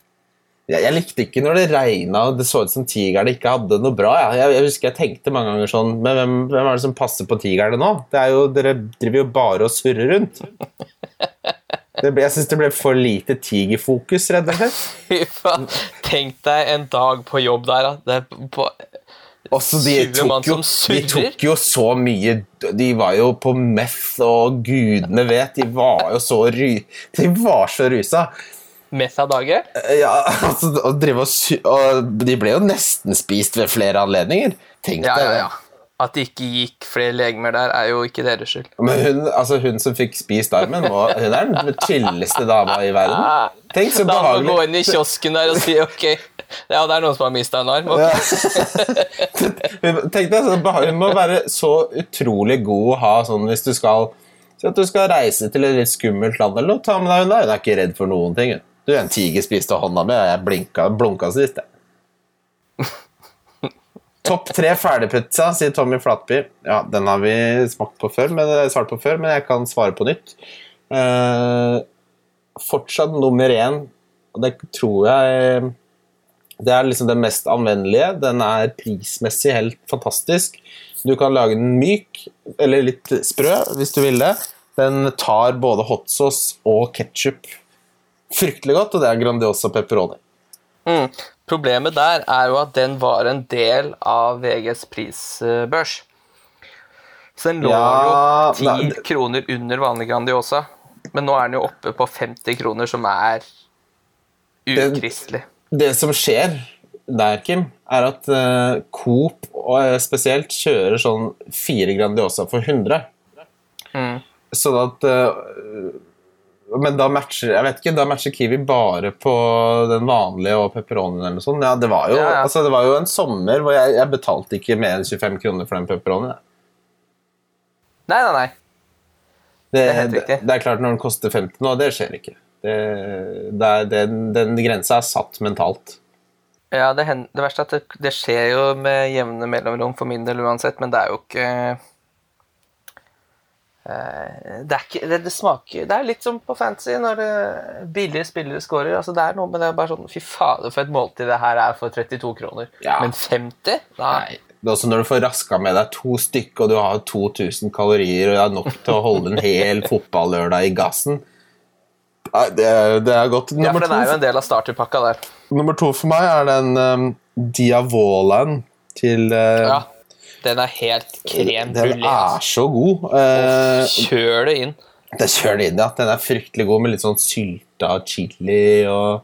jeg, jeg likte ikke når det regna og det så ut som tigerne ikke hadde noe bra. Jeg, jeg, jeg husker jeg tenkte mange ganger sånn Men hvem, hvem er det som passer på tigerne nå? Det er jo, Dere driver jo bare og surrer rundt. Det ble, jeg syns det ble for lite tigerfokus, rett og slett. Tenk deg en dag på jobb der, da. Det på, Også de tok, jo, de tok jo så mye De var jo på meth, og gudene vet De var jo så ry, De var så rusa. meth av dage. Ja, altså, og, og De ble jo nesten spist ved flere anledninger. Tenk deg deg ja, ja, ja. At det ikke gikk flere legemer der, er jo ikke deres skyld. Men hun, altså hun som fikk spist armen, må, hun er den chilleste dama i verden. Tenk så Da må gå inn i kiosken der og si ok, ja, det er noen som har mista en arm. Ja. Tenk deg, så behagelig. Hun må være så utrolig god å ha sånn hvis du skal så at du skal reise til et litt skummelt land eller noe. Ta med deg hun der. Hun er ikke redd for noen ting. Du Du, en tiger spiste hånda mi, og jeg blinka, blunka sist. jeg. Topp tre ferdigpizza, sier Tommy Flatby. Ja, den har vi smakt på før, men, svart på før, men jeg kan svare på nytt. Eh, fortsatt nummer én, og det tror jeg Det er liksom den mest anvendelige. Den er prismessig helt fantastisk. Du kan lage den myk, eller litt sprø, hvis du vil det. Den tar både hot sauce og ketsjup fryktelig godt, og det er Grandiosa pepperoni. Mm. Problemet der er jo at den var en del av VGs prisbørs. Så den lå Ja, jo ti det- kroner under vanlig Grandiosa. Men nå er den jo oppe på 50 kroner, som er ukristelig. Det som skjer der, Kim, er at uh, Coop og eh, spesielt kjører sånn fire Grandiosa for 100. Mm. Sånn at eh, Men da matcher jeg vet ikke, da matcher Kiwi bare på den vanlige og pepperonien eller noe sånt. Ja, det var jo, Ja, ja. Altså, det var jo en sommer hvor jeg, jeg betalte ikke mer enn 25 kroner for den pepperonien. Nei, nei, nei. Det, er helt riktig. det er klart når den koster 50 nå, det skjer ikke. Det, det er, den, den grensa er satt mentalt. Ja, det, det verste er at det, det skjer jo med jevne mellomrom for min del uansett, men det er jo ikke det, er ikke, det, det smaker Det er litt som på fantasy når eh, billige spillere scorer. Altså, det er noe med det er bare sånn Fy fader, for et måltid det her er for 32 kroner. Ja. Men 50? Nei. Det er også når du får raska med deg to stykker, og du har 2000 kalorier og er nok til å holde en hel fotballørdag i gassen. Nei, Det, det er godt. Ja, for den er jo en del av starterpakka der. nummer to for meg er den um, Diavolaen til uh, Ja. Den er helt krem Den er så god. Uh, Kjør det inn. det kjører det inn, ja. Den er fryktelig god med litt sånn sylta chili og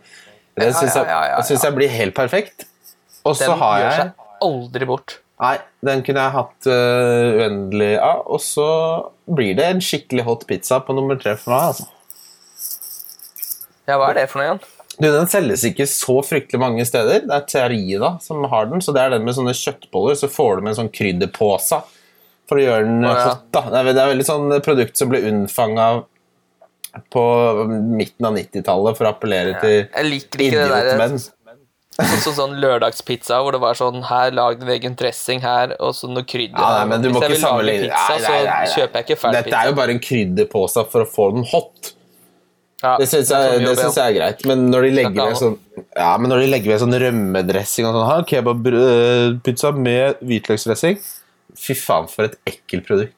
Det Ja, syns jeg, ja, ja, jeg, jeg blir helt perfekt. Og så Den gjør seg aldri bort. Nei, den kunne jeg hatt uh, uendelig av. Og så blir det en skikkelig hot pizza på nummer tre for meg. altså. Ja, hva er det for noe igjen? Du, Den selges ikke så fryktelig mange steder. Det er Terida som har den. Så det er den med sånne kjøttboller. Så får du med en sånn krydderpose for å gjøre den ja. hot. da. Det er, det er veldig sånn produkt som ble unnfanga på midten av 90-tallet for å appellere til det der idiotmenn. Sånn sånn lørdagspizza hvor det var sånn Her, lag din egen dressing her, og så noe krydder. Ja, nei, men du må ikke sammenligne pizza, Nei, nei, nei, nei. så kjøper jeg ikke ferdig Dette er jo bare en krydderpose for å få den hot. Ja, Det syns jeg, det synes jeg er greit, men når de legger ved sånn Ja, men når de legger ved sånn rømmedressing og sånn her, Kebabpizza med hvitløksdressing Fy faen, for et ekkelt produkt.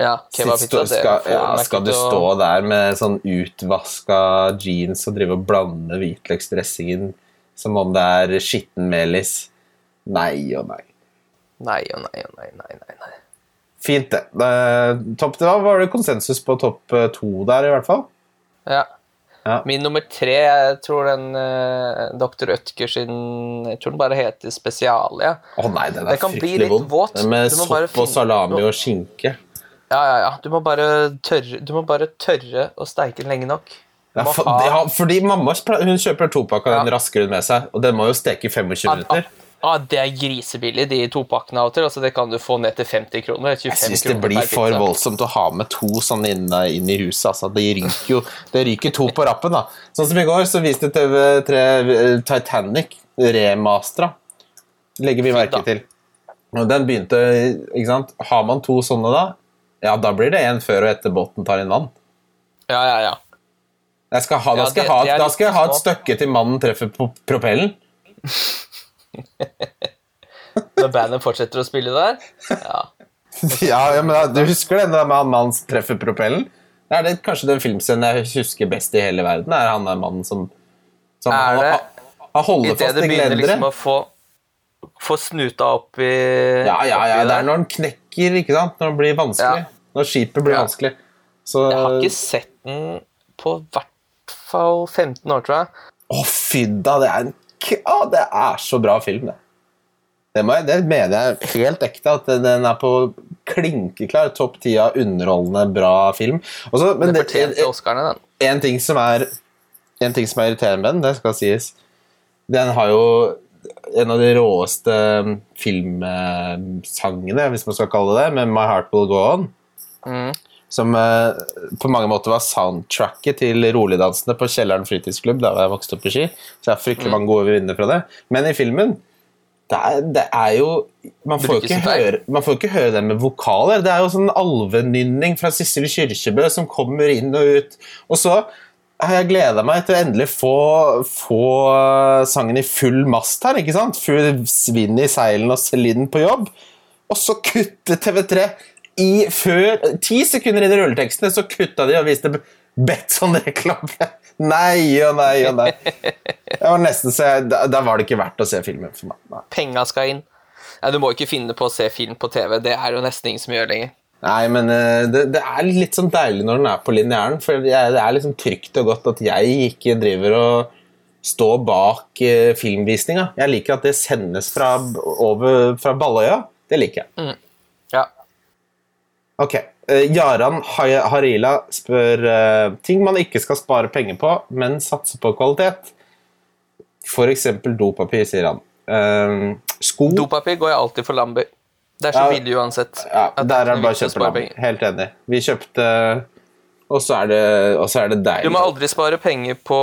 Ja, kebabpizza, skal, ja, skal du stå der med sånn utvaska jeans og drive og blande hvitløksdressingen som om det er skitten melis? Nei og nei. Nei og nei og nei, nei, nei, nei. Fint, det. Eh, Topp da var, var det konsensus på topp eh, to der, i hvert fall? Ja. Ja. Min nummer tre, jeg tror den uh, Dr. Ødker sin Jeg tror den bare heter Spesialia. Å nei, den Det er kan bli fryktelig litt vond. våt. Den Med sopp og salami og skinke. Ja, ja, ja. Du må bare tørre, du må bare tørre å steike den lenge nok. Ja, for, ha- ja, fordi mamma hun kjøper topakka Ja. den rasker hun med seg, og den må jo steke i 25 Ah, minutter. Ah, det er grisebillig, de topakkene av og til. Altså, det kan du få ned til 50 kroner. 25 Jeg syns det blir for pizza. voldsomt å ha med to sånne inn, inn i huset. Altså. Det ryker jo det ryker to på rappen. da. Sånn som i går, så viste TV3 eh, Titanic remastera. Legger vi merke da. til. Og den begynte ikke sant? Har man to sånne da, ja, da blir det en før og etter båten tar inn vann. Ja, ja, ja. Jeg skal ha, da, skal jeg ha, da skal jeg ha et støkke til mannen treffer på propellen. Når bandet fortsetter å spille der. Ja. Ja, ja, men Du husker den der med han mannen som treffer propellen? Det er det, kanskje den filmscenen jeg husker best i hele verden. Er han der mannen som, som Er det- han, han holder fast det i begynner liksom å få, få snuta opp i Ja, ja, ja, det er når den knekker, ikke sant? Når det blir vanskelig. Ja. Når skipet blir Ja. vanskelig. Så Jeg har ikke sett den på hvert fall 15 år, tror jeg. Å, fy da, det er en ah, Det er så bra film, det. Det, jeg, det mener jeg helt ekte, at den er på klinkeklar topp ti av underholdende bra film. Også, men det, fortjente Oscarene, den. en ting som er En ting som er irriterende med den, det skal sies Den har jo en av de råeste filmsangene, hvis man skal kalle det det, med My Heart Will Go On. Mm. Som eh, på mange måter var soundtracket til roligdansene på Kjelleren fritidsklubb da jeg vokste opp i Ski. Så jeg har fryktelig mange gode vinner fra det. Men i filmen det er, det er jo man får ikke høre, man får ikke høre det med vokaler. Det er jo sånn alvenynning fra Sissel Kyrkjebø som kommer inn og ut. Og så har jeg gleda meg til å endelig få, få sangen i full mast her. ikke sant? Full svinn i seilene og Celine på jobb. Og så kutter TV3 i før Ti sekunder inn i rulletekstene så kutta de og viste Betson-reklame. Nei og nei og nei. Jeg var nesten så jeg, da var det ikke verdt å se filmen for meg. Nei. Penga skal inn. Ja, du må ikke finne på å se film på TV. Det er jo nesten ingen som gjør lenger. Nei, men eh, det, det er litt sånn deilig når den er på lineæren. For det er liksom trygt og godt at jeg ikke driver og står bak eh, filmvisninga. Jeg liker at det sendes fra, over, fra Balløya. Det liker jeg. Ja. Ok. eh, Jaran Harila spør eh, ting man ikke skal spare penger på, men satse på kvalitet. Eksempel dopapir, sier han. Eh, sko Dopapir går jeg alltid for Lambi. Det er så Ja. billig uansett. Ja, der er det bare å kjøpe spare Helt enig. Vi kjøpte Og så er det, er det deilig. Du må aldri spare penger på,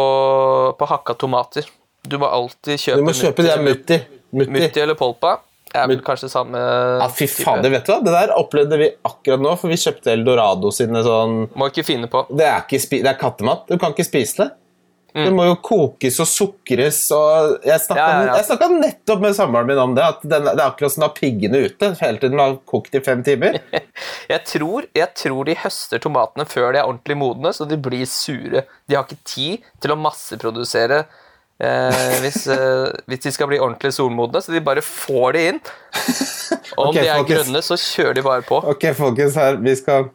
på hakka tomater. Du må alltid kjøpe Du må kjøpe de der Mutti. Mutti. Mutti eller Polpa. Det er vel kanskje samme Ja, fy fader, vet du hva? Det der opplevde vi akkurat nå, for vi kjøpte Eldorado sine sånn Må ikke finne på. Det er, ikke det er kattemat. Du kan ikke spise det. Mm. Det må jo kokes og sukres og Jeg snakka Ja, ja, ja. nettopp med samboeren min om det. At den, det er akkurat som å ha piggene ute hele tiden. Har kokt i fem timer. Jeg tror, jeg tror de høster tomatene før de er ordentlig modne, så de blir sure. De har ikke tid til å masseprodusere eh, hvis, eh, hvis de skal bli ordentlig solmodne, så de bare får de inn. Og om okay, de er folkens. grønne, så kjører de bare på. Ok, folkens, her, vi skal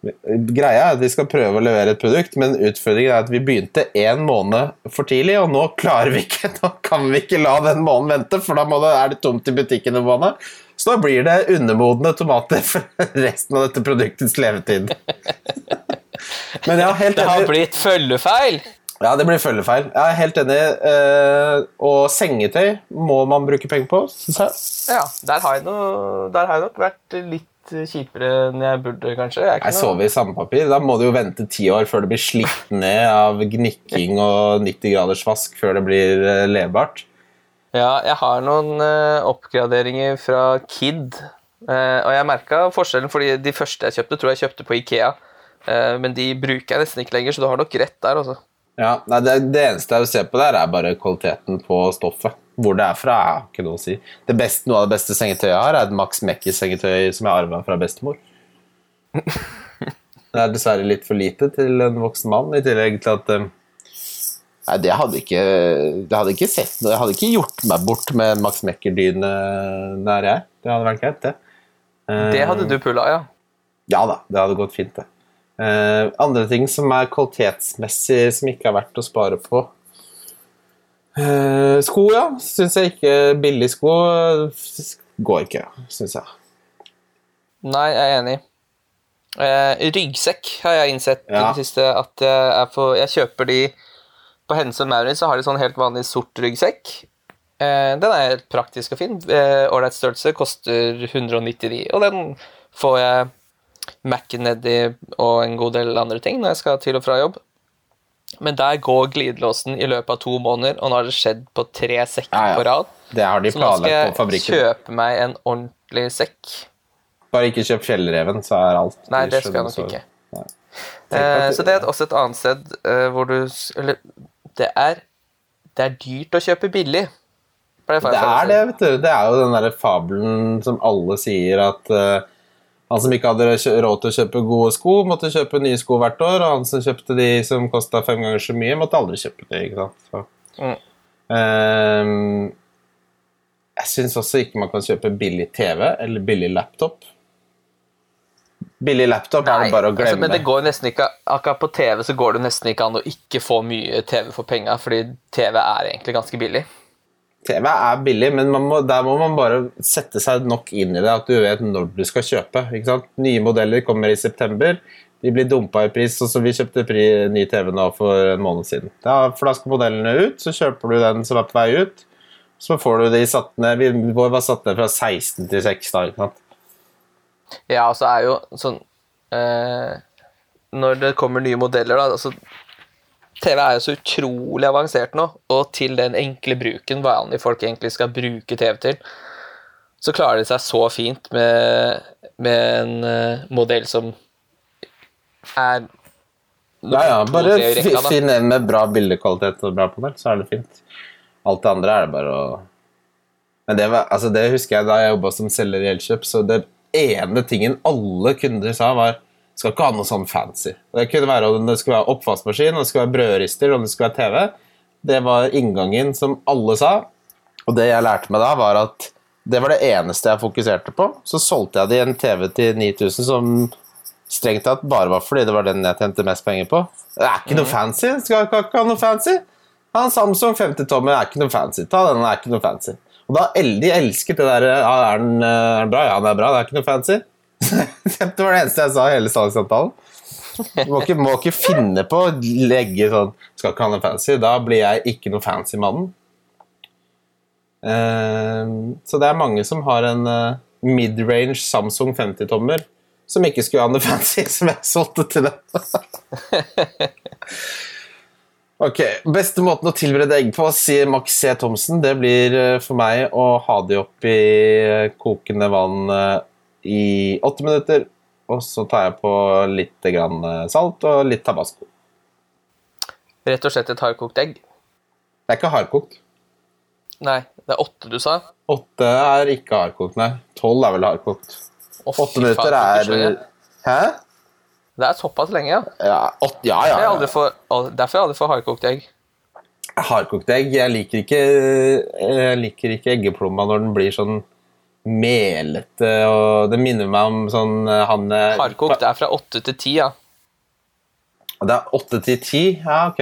Greia er at vi skal prøve å levere et produkt, men utfordringen er at vi begynte en måned for tidlig, og nå klarer vi ikke Nå kan vi ikke la den måneden vente, for da må det, er det tomt i butikken en måned. Så da blir det undermodne tomater for resten av dette produktets levetid. Men ja, helt Det har blitt følgefeil! Ja, det blir følgefeil. Jeg er helt enig. eh, Og sengetøy må man bruke penger på, syns jeg. Ja, der har, jeg noe, der har jeg nok vært litt kjipere enn jeg burde, kanskje. Jeg Jeg sover i sandpapir. Da må du jo vente ti år før det blir slitt ned av gnikking og 90 graders vask før det blir eh, levbart. Ja, jeg har noen eh, oppgraderinger fra Kid. Eh, og jeg merka forskjellen, fordi de første jeg kjøpte, tror jeg kjøpte på Ikea. Eh, men de bruker jeg nesten ikke lenger, så du har nok rett der. altså. Ja, nei, det, det eneste jeg vil se på der, er bare kvaliteten på stoffet. Hvor det er fra, er ikke noe å si. Det beste, noe av det beste sengetøyet jeg har, er et Max Mekkis-sengetøy som jeg arva fra bestemor. Det er dessverre litt for lite til en voksen mann, i tillegg til at eh, Nei, det hadde ikke Det hadde ikke sett noe Jeg hadde ikke gjort meg bort med en Max Mekker-dyne nær jeg. Det hadde vært greit, det. Eh, Det hadde du pulla, ja. Ja da, det hadde gått fint, det. Eh, andre ting som er kvalitetsmessig som ikke er verdt å spare på Uh, Sko, ja. Syns jeg ikke billig sko eh, går ikke, syns jeg. Nei, jeg er enig. Uh, ryggsekk har jeg innsett i det siste at jeg, er for, jeg kjøper de På Hennes og Maurits så har de sånn helt vanlig sort ryggsekk. Den er helt praktisk og fin. Ålreit størrelse koster 199, og den får jeg Mac-en nedi og en god del andre ting når jeg skal til og fra jobb. Men der går glidelåsen i løpet av to måneder, og nå har det skjedd på tre sekker Ja, ja. på rad. Det har de Så nå skal jeg kjøpe meg en ordentlig sekk. Bare ikke kjøp Fjellreven, så er alt Nei, det skal jeg nok ikke. Eh, så det er også et annet sted eh, hvor du Eller det er Det er dyrt å kjøpe billig. Det, Det er det, vet du. Det er jo den derre fabelen som alle sier at eh, han som ikke hadde råd til å kjøpe gode sko, måtte kjøpe nye sko hvert år, og han som kjøpte de som kosta fem ganger så mye, måtte aldri kjøpe de. ikke sant? Så. Mm. Um, jeg syns også ikke man kan kjøpe billig TV eller billig laptop. Billig laptop er det bare å altså, glemme. men det går nesten ikke Akkurat på TV så går det nesten ikke an å ikke få mye TV for penga, fordi TV er egentlig ganske billig. TV er billig, men må, der må man bare sette seg nok inn i det at du vet når du skal kjøpe. ikke sant? Nye modeller kommer i september. De blir dumpa i pris, sånn som vi kjøpte ny TV nå for en måned siden. Da, flasker modellene ut, så kjøper du den som er på vei ut. Så får du de satt ned Vi vår var satt ned fra 16 til 6 da. ikke sant? Ja, og så er jo sånn eh, Når det kommer nye modeller, da altså, TV er jo så utrolig avansert nå, og til den enkle bruken vanlige folk egentlig skal bruke TV til, så klarer de seg så fint med, med en eh, modell som er Ja, ja, bare rekka, finn en med bra bildekvalitet og bra panel, så er det fint. Alt det andre er det bare å Men det, var, altså det husker jeg da jeg jobba som selger i Elkjøp, så det ene tingen alle kunder sa, var skal ikke ha noe sånn fancy. Det kunne være om det skulle være oppvaskmaskin, om det skulle være brødrister, om det skulle være TV. Det var inngangen som alle sa. Og det jeg lærte meg da, var at det var det eneste jeg fokuserte på. Så solgte jeg det i en TV til 9000 som strengt tatt bare var fordi det var den jeg tjente mest penger på. Det er ikke noe fancy. Skal ikke ha noe fancy. Ha en Samsung 50-tommer er ikke noe fancy. Ta den, den er ikke noe fancy. Og da de elsket det der ja, er, den, eh, er den bra? Ja, den er bra. Det er ikke noe fancy. det var det eneste jeg sa i hele salgssamtalen. Du må ikke, må ikke finne på å legge sånn Skal ikke ha noe fancy. Da blir jeg ikke noe fancy-mannen. Eh, så det er mange som har en eh, mid-range Samsung 50-tommer som ikke skulle ha noe fancy, som jeg solgte til dem. ok, Beste måten å tilberede egg på, sier Max C. Thomsen, det blir eh, for meg å ha de opp i eh, kokende vann i åtte minutter. Og så tar jeg på litt grann eh, salt og litt tabasco. Rett og slett et hardkokt egg. Det er ikke hardkokt. Nei, det er åtte du sa. Åtte er ikke hardkokt, nei. Tolv er vel hardkokt. Å, fy Åtte minutter er. Hæ? Det er såpass lenge, ja. Ja, åt, ja, ja. Ja. derfor jeg aldri får hardkokt egg. Hardkokt egg Jeg liker ikke Jeg liker ikke eggeplomma når den blir sånn melete, og det minner meg om sånn eh, han eh, Hardkokt er fra åtte til ti, ja. Det er åtte til ti? Ja, ok.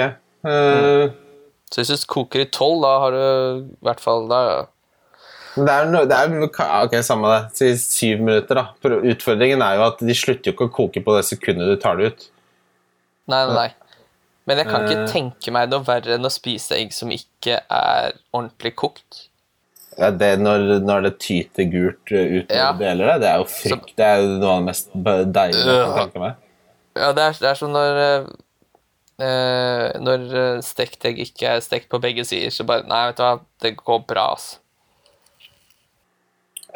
Eh, Så hvis du koker i tolv, da har du i hvert fall da ja. det er, no, det er Ok, samme det. Si syv minutter, da. For Utfordringen er jo at de slutter jo ikke å koke på det sekundet du tar det ut. Nei, nei, nei. Men jeg kan ikke Eh. tenke meg noe verre enn å spise egg som ikke er ordentlig kokt. Ja, det når, når det tyter gult eh, ut Ja. deler det, det er jo frykt. Det er jo noe av det mest deilige jeg kan tenke meg. Ja, det er, det er som når eh, eh, Når eh, stekt egg ikke er stekt på begge sider, så bare Nei, vet du hva, det går bra, ass.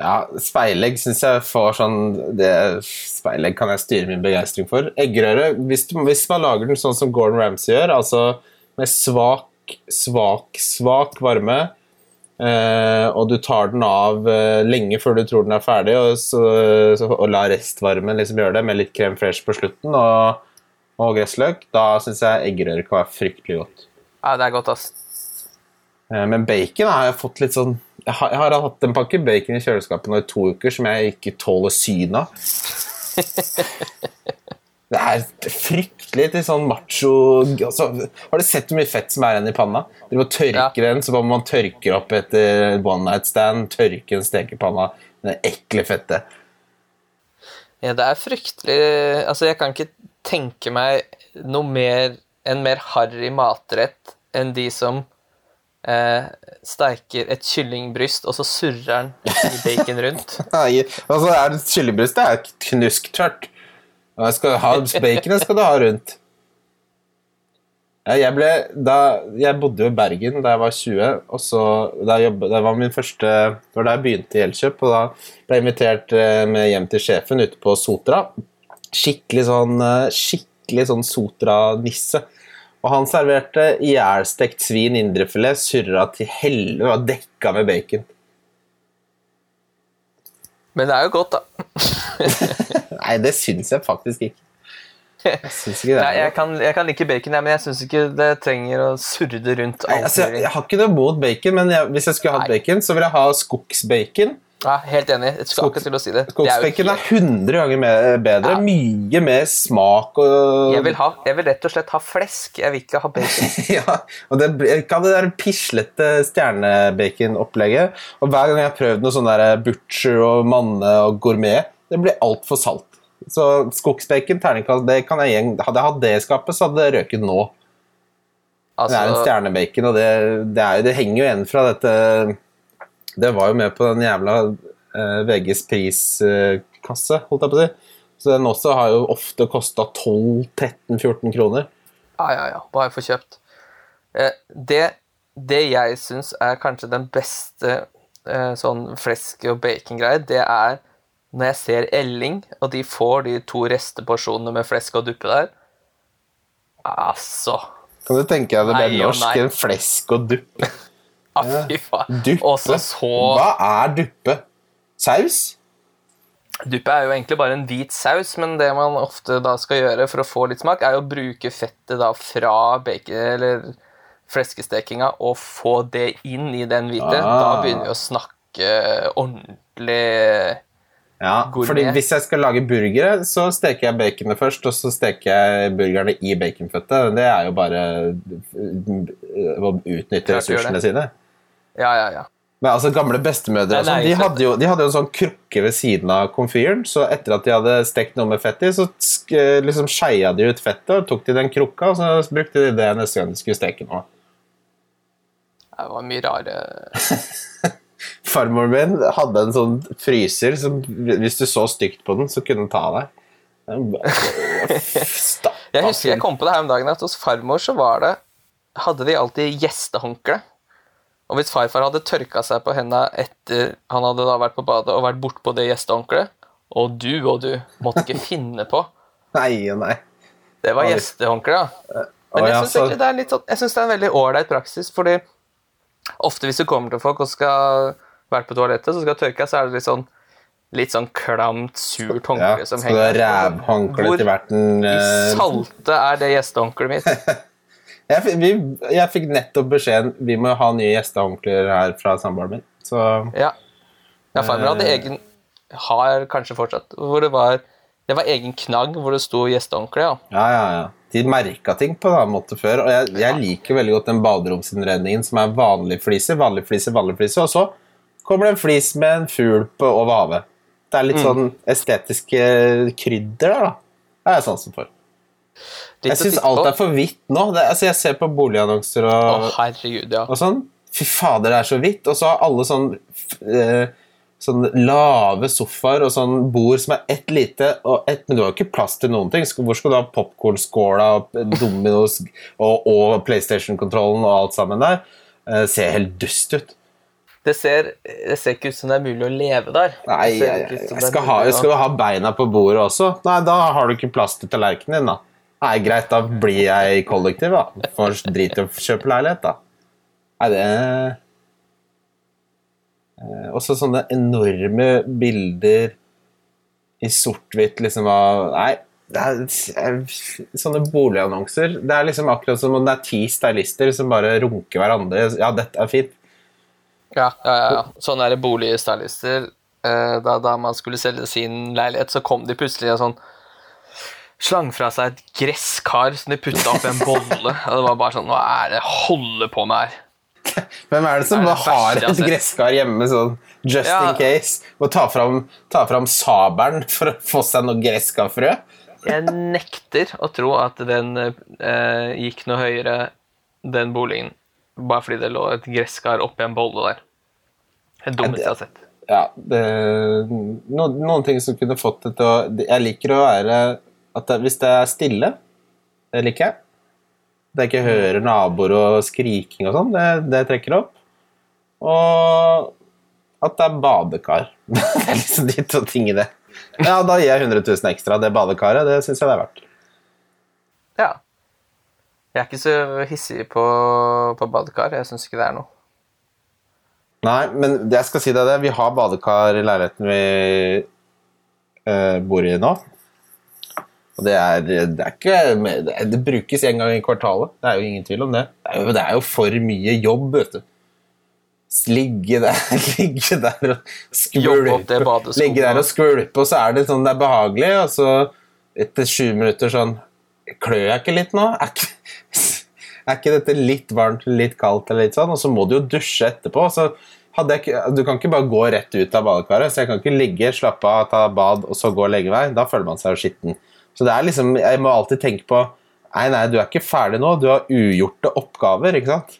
Ja, speilegg syns jeg får sånn det, Speilegg kan jeg styre min begeistring for. Eggerøre, hvis, hvis man lager den sånn som Gordon Ramsay gjør, altså med svak, svak, svak varme, eh, og du tar den av uh, lenge før du tror den er ferdig, og, så, så, og lar restvarmen liksom gjøre det, med litt krem fresh på slutten og, og gressløk, da syns jeg eggerøre kan være fryktelig godt. Ja, det er godt, ass. Uh, Men bacon har jeg fått litt sånn Jeg har, jeg har hatt en pakke bacon i kjøleskapet nå i to uker som jeg ikke tåler synet av. Det er fryktelig til sånn macho altså, Har du sett hvor mye fett som er igjen i panna? Du må tørke den, så man tørke opp etter one night stand. Tørke en stekepanna. Det ekle fettet. Ja, det er fryktelig Altså, jeg kan ikke tenke meg noe mer en mer harry matrett enn de som eh, steiker et kyllingbryst, og så surrer den i bacon rundt. Nei, altså, er det Kyllingbryst det er knusktørt. Jeg skal ha Baconet skal du ha rundt. Jeg, ble, da, jeg bodde jo i Bergen da jeg var 20, og så jobbet, Det var min første Det var da jeg begynte i Elkjøp, og da ble jeg invitert eh, med hjem til sjefen ute på Sotra. Skikkelig sånn eh, skikkelig sånn sotra-nisse. Og han serverte ihjelstekt svin indrefilet, surra til helvete, og dekka med bacon. Men det er jo godt, da. Nei, det syns jeg faktisk ikke. Jeg syns ikke det. Nei, jeg kan, jeg kan like bacon, jeg, men jeg syns ikke det trenger å surre rundt. Nei, altså, jeg, jeg har ikke noe mot bacon, men hvis jeg skulle hatt bacon, så vil jeg ha skogsbacon. Ja, helt enig. Jeg skal ikke til å si det. det er hundre er 100 ganger mer, bedre. Ja. Mye mer smak og jeg vil, ha, jeg vil rett og slett ha flesk. Jeg vil ikke ha bacon. ja, og det ikke ha det der pislete stjernebaconopplegget. Og hver gang jeg har prøvd noe sånn der butcher og manne og gourmet, det blir altfor salt. Så skogsbacon, terningkast, det kan jeg igjen Hadde jeg hatt det i skapet, så hadde det røket nå. Det er en Altså, stjernebacon, og det, det, er, det henger jo igjen fra dette Det var jo med på den jævla eh, VGs priskasse, holdt jeg på å si. Så den også har jo ofte kosta 12-13-14 kroner. ja, ja, ja. Bare få kjøpt. Eh, det, det jeg syns er kanskje den beste eh, sånn flesk- og bacon-greie, det er når jeg ser Elling, og de får de to resteporsjonene med flesk og duppe der. Altså Kan du tenke deg det blir ble norsk? enn En flesk og duppe. Ah, Fy faen. Duppe? Så Hva er duppe? Saus? Duppe er jo egentlig bare en hvit saus, men det man ofte da skal gjøre for å få litt smak, er å bruke fettet da fra bacon eller fleskestekinga og få det inn i den hvite. Ah. Da begynner vi å snakke ordentlig Ja, Gourmet. fordi hvis jeg skal lage burgere, så steker jeg baconet først, og så steker jeg burgerne i baconfettet. Det er jo bare å utnytte ressursene sine. Ja, ja, ja. Men altså Gamle bestemødre nei, Nei, sånn, de, hadde jo, de hadde jo en sånn krukke ved siden av komfyren. Så etter at de hadde stekt noe med fett i, så sk liksom skeia de ut fettet og tok de den krukka, og så brukte de det neste gang de skulle steke noe. Det var mye rare Farmoren min hadde en sånn fryser som hvis du så stygt på den, så kunne den ta deg. Jeg husker jeg kom på det her om dagen at hos farmor så var det Hadde de alltid gjestehåndkle. Og hvis farfar hadde tørka seg på henda etter han hadde da vært på badet og vært bortpå det gjestehåndkleet, og du og du måtte ikke finne på Nei og nei. Det var gjestehåndkle, ja. Men jeg syns egentlig det er litt sånn Jeg synes det er en veldig ålreit praksis, fordi ofte hvis du kommer til folk og skal være på toalettet, så skal tørke, så er det litt sånn Litt sånn klamt, surt Ja, håndkle som henger. Så det er rævhåndkle Hvor til verten? i eh, salte er det gjestehåndkleet mitt? Jeg, vi, jeg fikk nettopp beskjeden vi må ha nye gjestehåndklær her fra samboeren min. Så Ja. ja farmer hadde Eh. egen Har kanskje fortsatt. Hvor det var Det var egen knagg hvor det sto gjestehåndkle, ja. ja, ja, ja. De merka ting på en annen måte før. Og jeg, jeg liker veldig godt den baderomsinnredningen som er vanlig flise, vanlig flise, vanlig flise. og så kommer det en flis med en fugl på over havet. Det er litt Mm. sånn estetiske krydder der, da. Det er jeg sansen for. Jeg syns alt er for hvitt nå. Det, altså, jeg ser på boligannonser og, og, herregud, ja. og sånn. Fy fader, det er så hvitt. Og så har alle sånn eh, Sånn lave sofaer og sånn bord som er ett lite og ett Men du har jo ikke plass til noen ting. Hvor skal du ha popkornskåla og Dominos og, og PlayStation-kontrollen og alt sammen der? Eh, ser helt dust ut. Det ser, det ser ikke ut som det er mulig å leve der. Nei, Det jeg, jeg, jeg skal, ha, skal du ha beina på bordet også. Nei, da har du ikke plass til tallerkenen din, da. Nei, greit, da blir jeg kollektiv, da. Får drit i å kjøpe leilighet, da. Nei, det Eh, Også sånne enorme bilder i sort-hvitt, liksom av Nei, det er, sånne boligannonser. Det er liksom akkurat som om det er ti stylister som bare runker hverandre. Ja, dette er fint. Ja, ja, ja. Sånne er boligstylister. eh, Da, da man skulle selge sin leilighet, så kom de plutselig og sånn Slang fra seg et gresskar som de putta oppi en bolle. Og det var bare sånn Hva er det jeg holder på med her? Hvem er det som er det har et gresskar hjemme sånn just Ja. in case? Og ta fram, ta fram sabelen for å få seg noe gresskarfrø? Jeg nekter å tro at den eh, gikk noe høyere, den boligen, bare fordi det lå et gresskar oppi en bolle der. Det dummeste jeg har sett. Ja, det, noen, noen ting som kunne fått det til å Jeg liker å være at det, Hvis det er stille, det liker jeg. At jeg ikke hører naboer og skriking og sånn, det, det trekker opp. Og at det er badekar. det er liksom de to tingene. Ja, da gir jeg 100 000 ekstra. Det badekaret, det syns jeg det er verdt. Ja. Jeg er ikke så hissig på, på badekar. Jeg syns ikke det er noe. Nei, men jeg skal si deg det, vi har badekar i leiligheten vi eh, bor i nå. Og det er, det er ikke det, brukes en gang i kvartalet. Det er jo ingen tvil om det. Det er jo, det er jo for mye jobb, vet du. Ligge der, ligge der og skvulpe. Ligge der og skvulpe, og så er det sånn det er behagelig, og så etter sju minutter sånn Klør jeg ikke litt nå? Er ikke, er ikke dette litt varmt, litt kaldt eller litt sånn? Og så må du jo dusje etterpå. Så jeg du kan ikke bare gå rett ut av badekaret. Så jeg kan ikke ligge, slappe av, ta bad og så gå og legge meg. Da føler man seg jo skitten. Så det er liksom, jeg må alltid tenke på Nei, nei, du er ikke ferdig nå. Du har ugjorte oppgaver, ikke sant?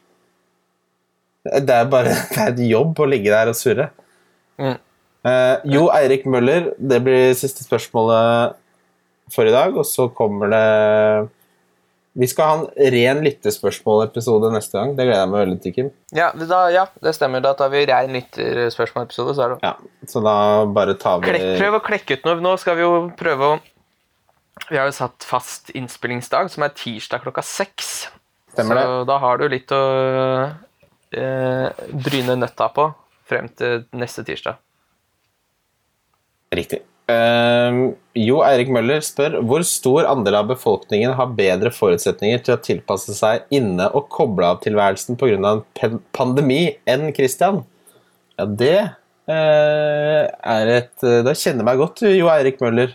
Det er bare det er et jobb å ligge der og surre. Mm. Eh, jo, Eirik Møller, det blir siste spørsmålet for i dag, og så kommer det Vi skal ha en ren lyttespørsmål-episode neste gang. Det gleder jeg meg veldig til, Kim. Ja, det, da, ja, det stemmer. Da tar vi ren lytterspørsmålepisode, så det Ja, så da bare tar vi Klekk, Prøv å klekke ut noe. Nå skal vi jo prøve å Vi har jo satt fast innspillingsdag, som er tirsdag klokka seks. Stemmer så det. da har du litt å eh, bryne nøtta på frem til neste tirsdag. Riktig. Uh, jo, Eirik Møller spør hvor stor andel av befolkningen har bedre forutsetninger til å tilpasse seg inne- og koble av-tilværelsen pga. en pandemi enn Christian? Ja, det uh, er et Da kjenner jeg meg godt, jo, Eirik Møller.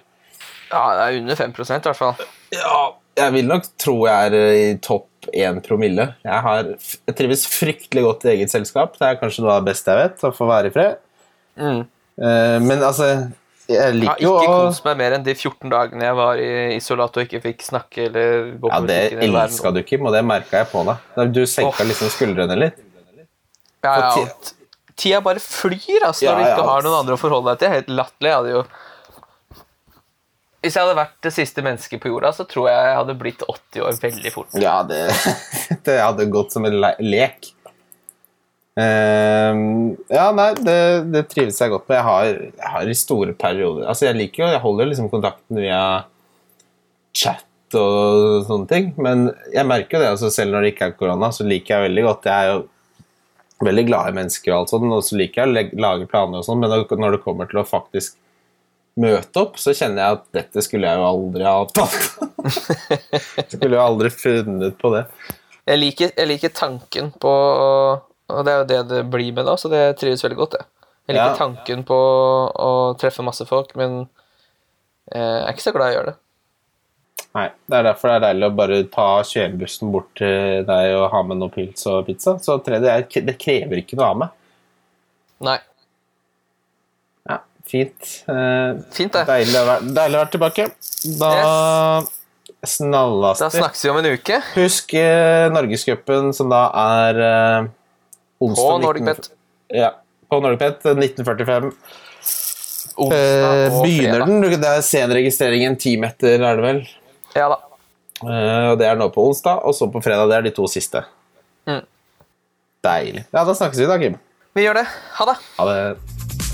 Ja, det er under 5% i hvert fall. Ja, jeg vil nok tro jeg er i topp 1 promille. Jeg, har, jeg trives fryktelig godt i eget selskap. Det er kanskje noe av det beste jeg vet, å få være i fred. Mm. Eh, men altså Jeg Jeg har liker jo ikke å kost meg mer enn de 14 dagene jeg var i isolat og ikke fikk snakke eller gå på Ja, det elska du, Kim, og det merka jeg på deg. Da Du senka oh. liksom skuldrene litt. Ja, ja, Tida bare flyr, altså, Ja, når du ikke har noen andre å forholde deg til. Helt latterlig. Jeg hadde jo Hvis jeg hadde vært det siste mennesket på jorda, så tror jeg jeg hadde blitt 80 år veldig fort. Ja, det, det hadde gått som en le lek. Uh, ja, nei, det, det trives jeg godt med. Jeg har, jeg har store perioder Altså, jeg liker jo Jeg holder liksom kontakten via chat og sånne ting, men jeg merker jo det, altså selv når det ikke er korona, så liker jeg veldig godt Jeg er jo veldig glad i mennesker og alt sånt, og så liker jeg å lage planer og sånn, men når det kommer til å faktisk møte opp, så kjenner jeg at dette skulle jeg jo aldri ha tatt. skulle jo aldri funnet på det. Jeg liker, jeg liker tanken på Og det er jo det det blir med da, så det trives veldig godt, jeg. Jeg liker Ja. tanken på å treffe masse folk, men eh, jeg er ikke så glad i å gjøre det. Nei, Det er derfor det er deilig å bare ta kjørebussen bort til deg og ha med noe pils og pizza. Så tredje det krever ikke noe av meg. Nei. Fint. Uh, Fint, det. Deilig å være, deilig å være tilbake. Da snallas Da snakkes vi om en uke. Husk uh, Norgescupen, som da er uh, onsdag På 19 Nordicbet. Ja, på Norgepet 1945. Onsdag begynner den? Det er sen registrering en time etter, er det vel? Ja da. Og det er nå på onsdag, og så på fredag. Det er de to siste. Mm. Deilig. Ja, da snakkes vi da, Kim. Vi gjør det. Ha det. Ha det.